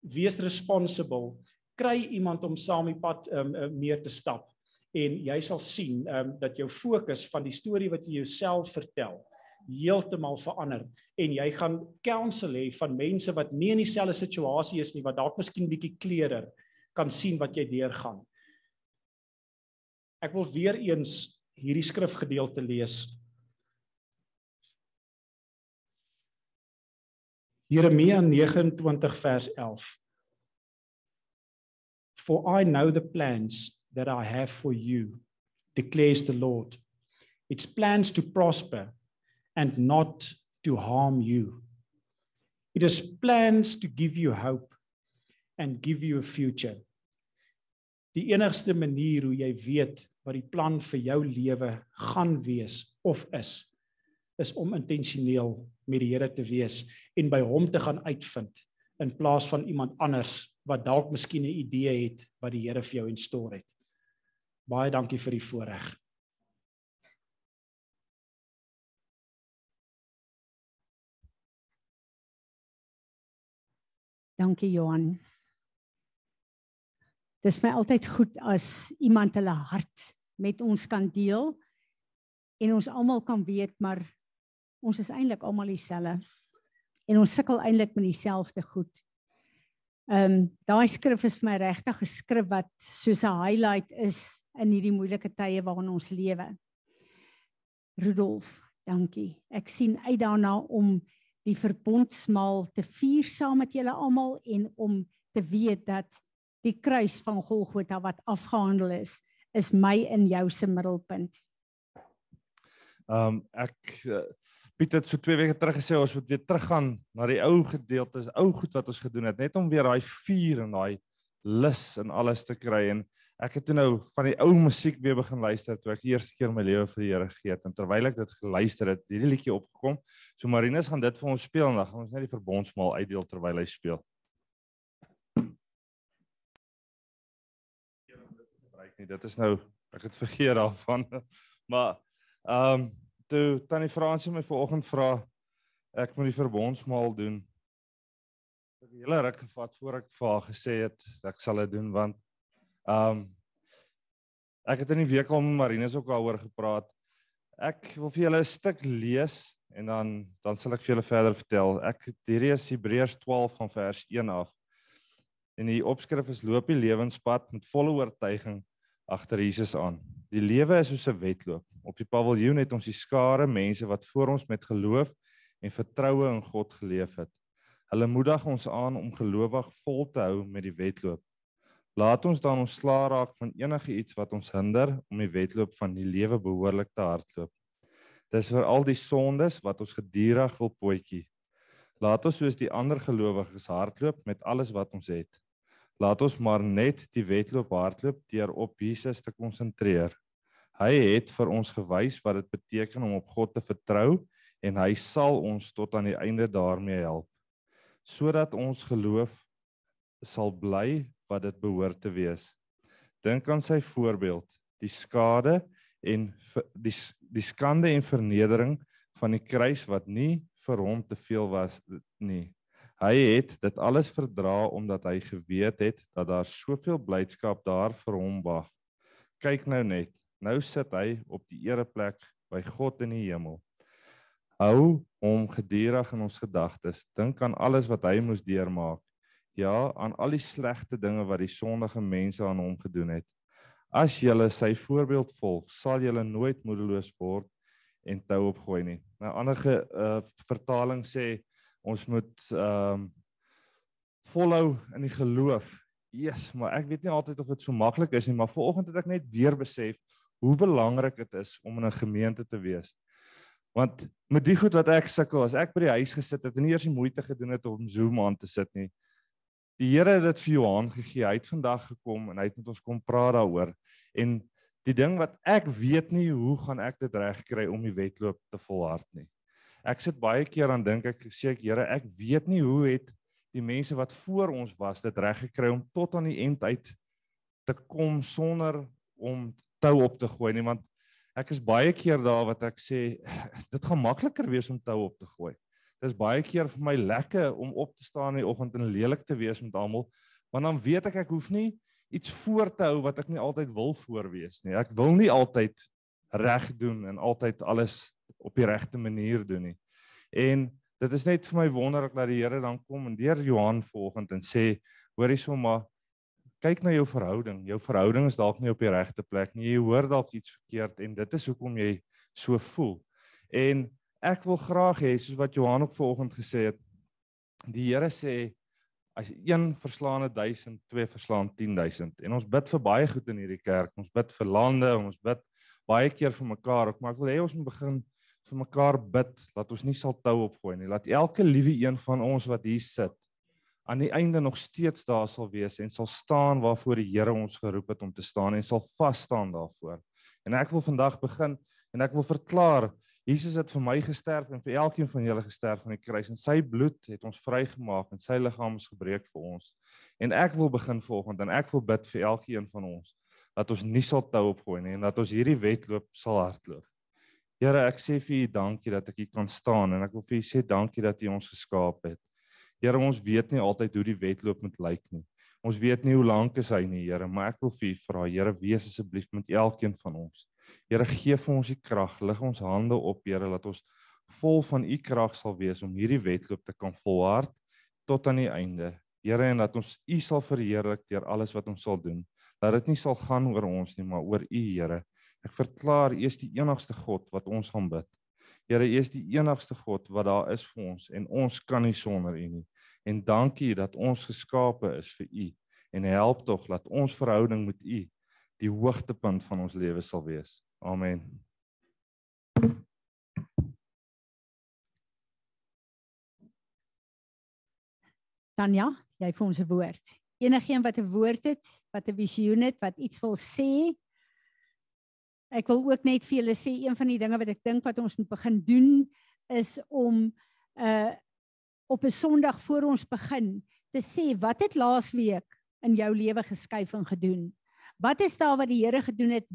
wees responsible. Kry iemand om saam die pad ehm um, meer te stap en jy sal sien ehm um, dat jou fokus van die storie wat jy jouself vertel heeltemal verander en jy gaan counsel hê van mense wat nie in dieselfde situasie is nie wat dalk miskien bietjie kleerder kan sien wat jy deurgaan. Ek wil weer eens hierdie skrifgedeelte lees. Jeremia 29 vers 11. For I know the plans that I have for you, declares the Lord. It's plans to prosper and not to harm you. It is plans to give you hope and give you a future. Die enigste manier hoe jy weet wat die plan vir jou lewe gaan wees of is, is om intentioneel met die Here te wees en by hom te gaan uitvind in plaas van iemand anders wat dalk miskien 'n idee het wat die Here vir jou instoor het. Baie dankie vir die voorreg. Dankie Johan. Dis vir my altyd goed as iemand hulle hart met ons kan deel en ons almal kan weet maar ons is eintlik almal dieselfde en ons sukkel eintlik met dieselfde goed. Ehm um, daai skrif is vir my regtig 'n skrif wat soos 'n highlight is in hierdie moeilike tye waarin ons lewe. Rudolf, dankie. Ek sien uit daarna om die verbondsmaal te vier saam met julle almal en om te weet dat die kruis van Golgotha wat afgehandel is, is my en jou se middelpunt. Ehm um, ek uh, Piet het so 2 weke terug gesê ons moet weer teruggaan na die ou gedeeltes, ou goed wat ons gedoen het, net om weer daai vuur en daai lus en alles te kry en ek het toe nou van die ou musiek weer begin luister toe ek eerste keer my lewe vir die Here gegee het en terwyl ek dit geluister het, hierdie liedjie opgekom. So Marinus gaan dit vir ons speel en dan gaan ons net die verbondsmaal uitdeel terwyl hy speel. Dit is nou ek het vergeet daarvan. Maar ehm um, toe tannie Fransie my vanoggend vra ek moet die verbondsmaal doen. Ek het 'n hele ruk gevat voor ek vir haar gesê het ek sal dit doen want ehm um, ek het in die week al met Marinus ook daaroor gepraat. Ek wil vir julle 'n stuk lees en dan dan sal ek vir julle verder vertel. Ek hierdie is Hebreërs 12 van vers 1 af. En die opskrif is loop die lewenspad met volle oortuiging agter Jesus aan. Die lewe is soos 'n wedloop. Op die paviljoen het ons die skare mense wat voor ons met geloof en vertroue in God geleef het. Hulle moedig ons aan om gelowig vol te hou met die wedloop. Laat ons dan ontslaa raak van enige iets wat ons hinder om die wedloop van die lewe behoorlik te hardloop. Dis vir al die sondes wat ons geduldig wil potjie. Laat ons soos die ander gelowiges hardloop met alles wat ons het. Laat ons maar net die wedloop hardloop deur op Jesus te konsentreer. Hy het vir ons gewys wat dit beteken om op God te vertrou en hy sal ons tot aan die einde daarmee help sodat ons geloof sal bly wat dit behoort te wees. Dink aan sy voorbeeld, die skade en die die skande en vernedering van die kruis wat nie vir hom te veel was nie. Hy het dit alles verdra omdat hy geweet het dat daar soveel blydskap daar vir hom wag. Kyk nou net. Nou sit hy op die ereplek by God in die hemel. Hou hom gedurig in ons gedagtes. Dink aan alles wat hy moes deurmaak. Ja, aan al die slegte dinge wat die sondige mense aan hom gedoen het. As jy sy voorbeeld volg, sal jy nooit moedeloos word en tou opgooi nie. Nou ander uh, vertaling sê ons moet ehm um, volhou in die geloof. Eers, maar ek weet nie altyd of dit so maklik is nie, maar vanoggend het ek net weer besef hoe belangrik dit is om in 'n gemeente te wees. Want met die goed wat ek sukkel, as ek by die huis gesit het en nie eers die moeite gedoen het om Zoom aan te sit nie. Die Here het dit vir Johan gegee. Hy het vandag gekom en hy het met ons kom praat daaroor. En die ding wat ek weet nie hoe gaan ek dit regkry om die wedloop te volhard nie ek sit baie keer aan dink ek sê ek Here, ek weet nie hoe het die mense wat voor ons was dit reg gekry om tot aan die end uit te kom sonder om tou op te gooi nie want ek is baie keer daar wat ek sê dit gaan makliker wees om tou op te gooi. Dis baie keer vir my lekker om op te staan in die oggend en lelik te wees met almal want dan weet ek ek hoef nie iets voor te hou wat ek nie altyd wil voorwees nie. Ek wil nie altyd reg doen en altyd alles op die regte manier doen nie. En dit is net vir my wonderlik dat die Here dan kom en deur Johan vanoggend en sê hoor hierso maar kyk na jou verhouding. Jou verhouding is dalk nie op die regte plek nie. Jy hoor dalk iets verkeerd en dit is hoekom jy so voel. En ek wil graag hê soos wat Johan ook vanoggend gesê het, die Here sê as een verslaane 1000, twee verslaan 10000. En ons bid vir baie goed in hierdie kerk. Ons bid vir lande, ons bid baie keer vir mekaar ook, maar ek wil hê ons moet begin vir mekaar bid dat ons nie sal tou opgooi nie. Laat elke liewe een van ons wat hier sit aan die einde nog steeds daar sal wees en sal staan waarvoor die Here ons geroep het om te staan en sal vas staan daarvoor. En ek wil vandag begin en ek wil verklaar Jesus het vir my gesterf en vir elkeen van julle gesterf aan die kruis en sy bloed het ons vrygemaak en sy liggaam is gebreek vir ons. En ek wil begin volgende en ek wil bid vir elkeen van ons dat ons nie sal tou opgooi nie en dat ons hierdie wedloop sal hardloop. Here, ek sê vir U dankie dat ek hier kan staan en ek wil vir U sê dankie dat U ons geskaap het. Here, ons weet nie altyd hoe die wedloop moet lyk nie. Ons weet nie hoe lank is hy nie, Here, maar ek wil vir U vra, Here, wees asseblief met elkeen van ons. Here, gee vir ons die krag, lig ons hande op, Here, dat ons vol van U krag sal wees om hierdie wedloop te kan volhard tot aan die einde. Here, en dat ons U sal verheerlik deur alles wat ons sal doen. Dat dit nie sal gaan oor ons nie, maar oor U, Here. Ek verklaar U is die enigste God wat ons gaan bid. Here, U is die enigste God wat daar is vir ons en ons kan nie sonder U nie en dankie dat ons geskape is vir u en help tog dat ons verhouding met u die hoogtepunt van ons lewe sal wees. Amen. Tanya, jy vir ons 'n woord. Enigeen wat 'n woord het, wat 'n visioen het, wat iets wil sê. Ek wil ook net vir julle sê een van die dinge wat ek dink wat ons moet begin doen is om uh, op 'n Sondag voor ons begin te sê wat het laasweek in jou lewe geskuif en gedoen? Wat is daar wat die Here gedoen het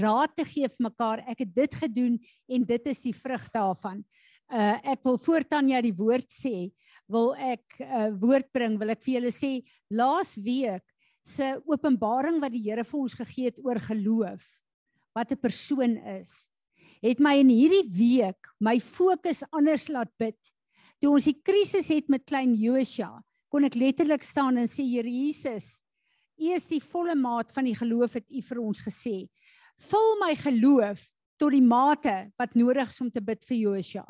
raad te gee vir mekaar? Ek het dit gedoen en dit is die vrug daarvan. Uh ek wil voortaan ja die woord sê, wil ek 'n uh, woord bring, wil ek vir julle sê laas week se openbaring wat die Here vir ons gegee het oor geloof, wat 'n persoon is, het my in hierdie week my fokus anders laat bid Toe ons die krisis het met klein Josua, kon ek letterlik staan en sê Here Jesus, U is die volle maat van die geloof wat U vir ons gesê. Vul my geloof tot die mate wat nodig is om te bid vir Josua.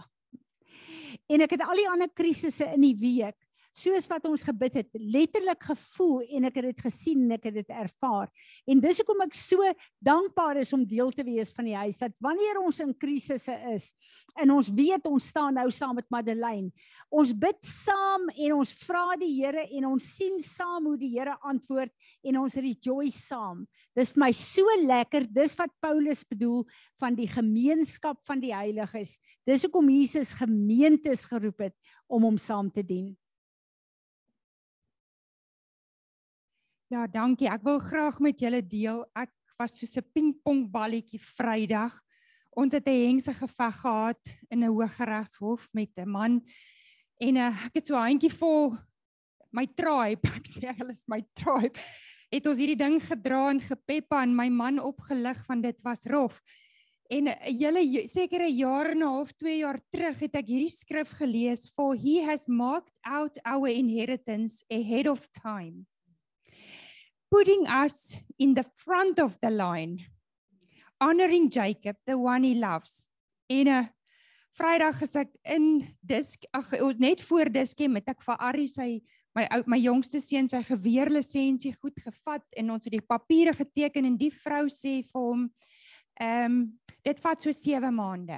En ek het al die ander krisisse in die week soos wat ons gebid het, letterlik gevoel en ek het dit gesien en ek het dit ervaar. En dis hoekom ek so dankbaar is om deel te wees van die huis dat wanneer ons in krisisse is en ons weet ons staan nou saam met Madeleine, ons bid saam en ons vra die Here en ons sien saam hoe die Here antwoord en ons rejoice saam. Dis vir my so lekker, dis wat Paulus bedoel van die gemeenskap van die heiliges. Dis hoekom Jesus gemeentes geroep het om hom saam te dien. Ja, dankie. Ek wil graag met julle deel. Ek was so 'n pingpongballetjie Vrydag. Ons het 'n hengse geveg gehad in 'n hooggeregshof met 'n man en uh, ek het so 'n handjie vol my tribe, ek sê hulle is my tribe. Het ons hierdie ding gedra en gepeppa en my man opgelig van dit was rof. En uh, julle seker 'n jaar en 'n half, 2 jaar terug het ek hierdie skrif gelees for he has marked out our inheritance ahead of time putting us in the front of the line, honoring Jacob, the one he loves. En 'n uh, Vrydag is ek in disk ag net voor diskem met ek vir Ari sy my ou my jongste seun sy geweerlisensie goed gevat en ons het die papiere geteken en die vrou sê vir hom ehm um, dit vat so 7 maande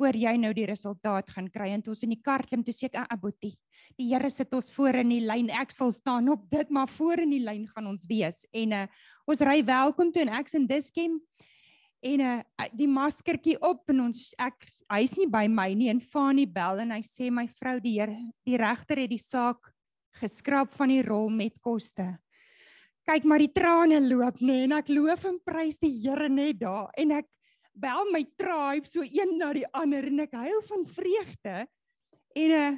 voor jy nou die resultaat gaan kry. En toe ons in die kar klim toe sê ek ah, aboetie die Here sit ons voor in die lyn. Ek sal staan op dit maar voor in die lyn gaan ons wees. En uh, ons ry welkom toe en ek's in Diskem. En uh, die maskertjie op en ons ek hy's nie by my nie. En Fanie bel en hy sê my vrou die Here die regter het die saak geskraap van die rol met koste. Kyk maar die trane loop nê en ek loof en prys die Here net daar. En ek bel my tribe so een na die ander en ek huil van vreugde. En uh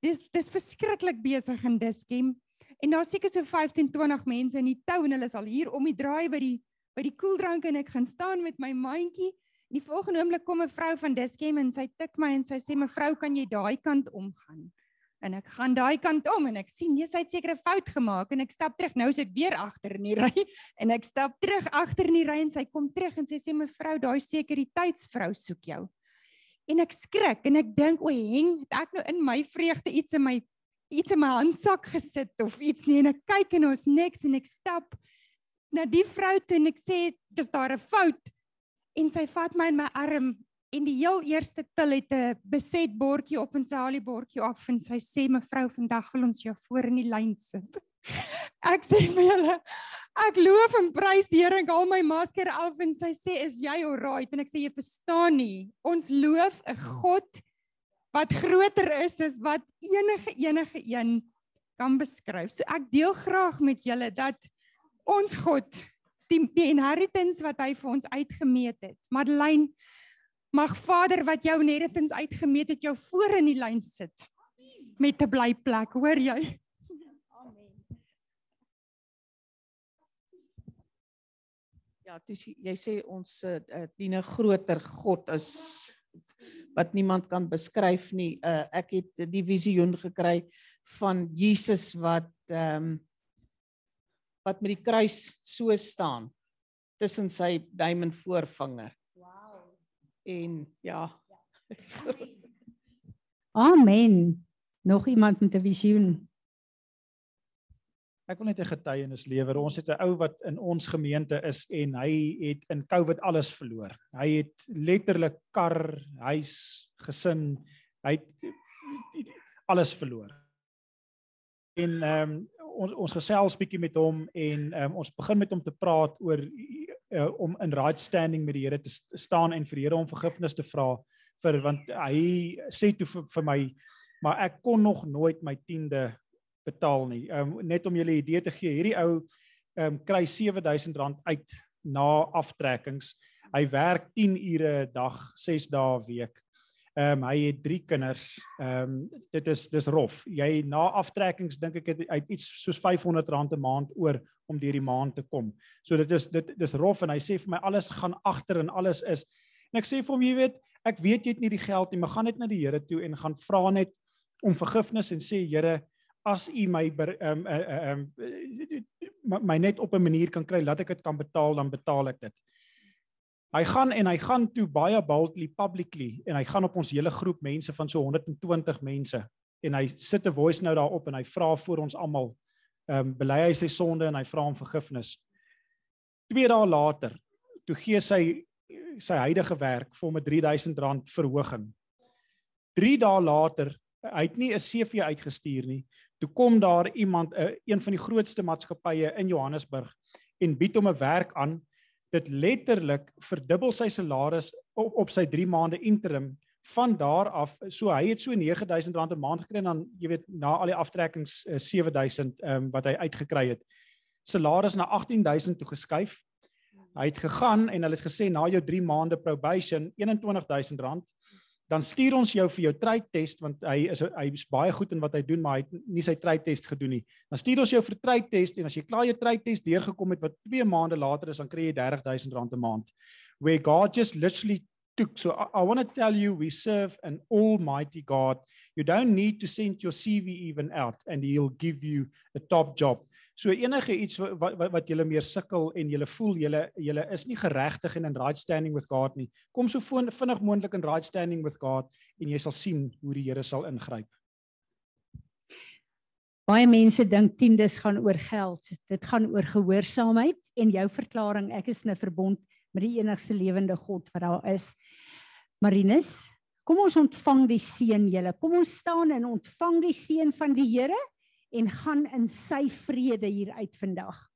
dis dis verskriklik besig in Diskem. En daar seker so 15 20 mense in die tou en hulle is al hier om die draai by die by die koeldrank en ek gaan staan met my mandjie. Die volgende oomblik kom 'n vrou van Diskem en sy tik my en sy sê mevrou kan jy daai kant omgaan en ek gaan daai kant om en ek sien jy het seker 'n fout gemaak en ek stap terug. Nou is ek weer agter in die ry en ek stap terug agter in die ry en sy kom terug en sy sê mevrou daai sekuriteitsvrou soek jou. En ek skrik en ek dink o heng het ek nou in my vreugde iets in my iets in my handsak gesit of iets nie? En ek kyk en ons niks en ek stap na die vrou toe en ek sê dis daar 'n fout. En sy vat my in my arm En die heel eerste til het 'n beset bordjie op en sy haal die bordjie af en sy sê mevrou vandag wil ons jou voor in die lyn sit. Ek sê vir julle ek loof en prys die Here en haal my masker af en sy sê is jy alright en ek sê jy verstaan nie. Ons loof 'n God wat groter is as wat enige enige een kan beskryf. So ek deel graag met julle dat ons God die, die inheritance wat hy vir ons uitgemeet het. Madeleine Mag Vader wat jou nêrens uitgemeet het jou voor in die lyn sit met 'n blyplek, hoor jy? Amen. Ja, toe jy sê ons uh, dien 'n groter God is wat niemand kan beskryf nie. Uh, ek het die visioen gekry van Jesus wat ehm um, wat met die kruis so staan tussen sy duim en voorvinger En ja, groot. Amen. Nog iemand met 'n visioen? Ek wil net 'n getuienis lewer. Ons het 'n ou wat in ons gemeente is en hy het in Covid alles verloor. Hy het letterlik kar, huis, gesin, hy het alles verloor. En ehm um, ons ons gesels bietjie met hom en ehm um, ons begin met hom te praat oor uh, om in right standing met die Here te st- staan en vir die Here om vergifnis te vra vir want hy sê toe vir, vir my maar ek kon nog nooit my 10de betaal nie. Ehm um, net om julle idee te gee, hierdie ou ehm um, kry R7000 uit na aftrekkings. Hy werk 10 ure 'n dag, 6 dae 'n week. Ehm um, hy het 3 kinders. Ehm um, dit is dis rof. Jy na aftrekkings dink ek het het iets soos R500 'n maand oor om deur die maand te kom. So dit is dit dis rof en hy sê vir my alles gaan agter en alles is en ek sê vir hom jy weet, ek weet jy het nie die geld nie, maar gaan net na die Here toe en gaan vra net om vergifnis en sê Here, as u my ehm ehm um, my net op 'n manier kan kry laat ek dit kan betaal, dan betaal ek dit. Hy gaan en hy gaan toe baie boldly publicly en hy gaan op ons hele groep mense van so 120 mense en hy sit 'n voice note daarop en hy vra vir ons almal ehm um, bely hy sy sonde en hy vra om vergifnis. 2 dae later toe gee sy sy huidige werk vir hom 'n R3000 verhoging. 3 dae later, hy het nie 'n CV uitgestuur nie. Toe kom daar iemand, 'n een van die grootste maatskappye in Johannesburg en bied hom 'n werk aan. Dit letterlik verdubbel sy salaris op, op sy 3 maande interim van daar af. So hy het so R9000 'n maand gekry en dan jy weet na al die aftrekkings uh, 7000 ehm um, wat hy uitgekry het. Salaris na 18000 toe geskuif. Hy het gegaan en hulle het gesê na jou 3 maande probation R21000 dan stuur ons jou vir jou trytest want hy is hy is baie goed in wat hy doen maar hy het nie sy trytest gedoen nie. Dan stuur ons jou vir trytest en as jy klaar jou trytest deurgekom het wat 2 maande later is dan kry jy R30000 'n maand. Where God just literally took so I, I want to tell you we serve an almighty God. You don't need to send your CV even out and he'll give you a top job. So enige iets wat wat, wat julle meer sukkel en julle voel julle julle is nie geregtig en in right standing with God nie. Kom so vinnig moontlik in right standing with God en jy sal sien hoe die Here sal ingryp. Baie mense dink tiendes gaan oor geld. Dit gaan oor gehoorsaamheid en jou verklaring ek is in 'n verbond met die enigste lewende God wat daar is. Marinus, kom ons ontvang die seën julle. Kom ons staan en ontvang die seën van die Here en gaan in sy vrede hier uit vandag.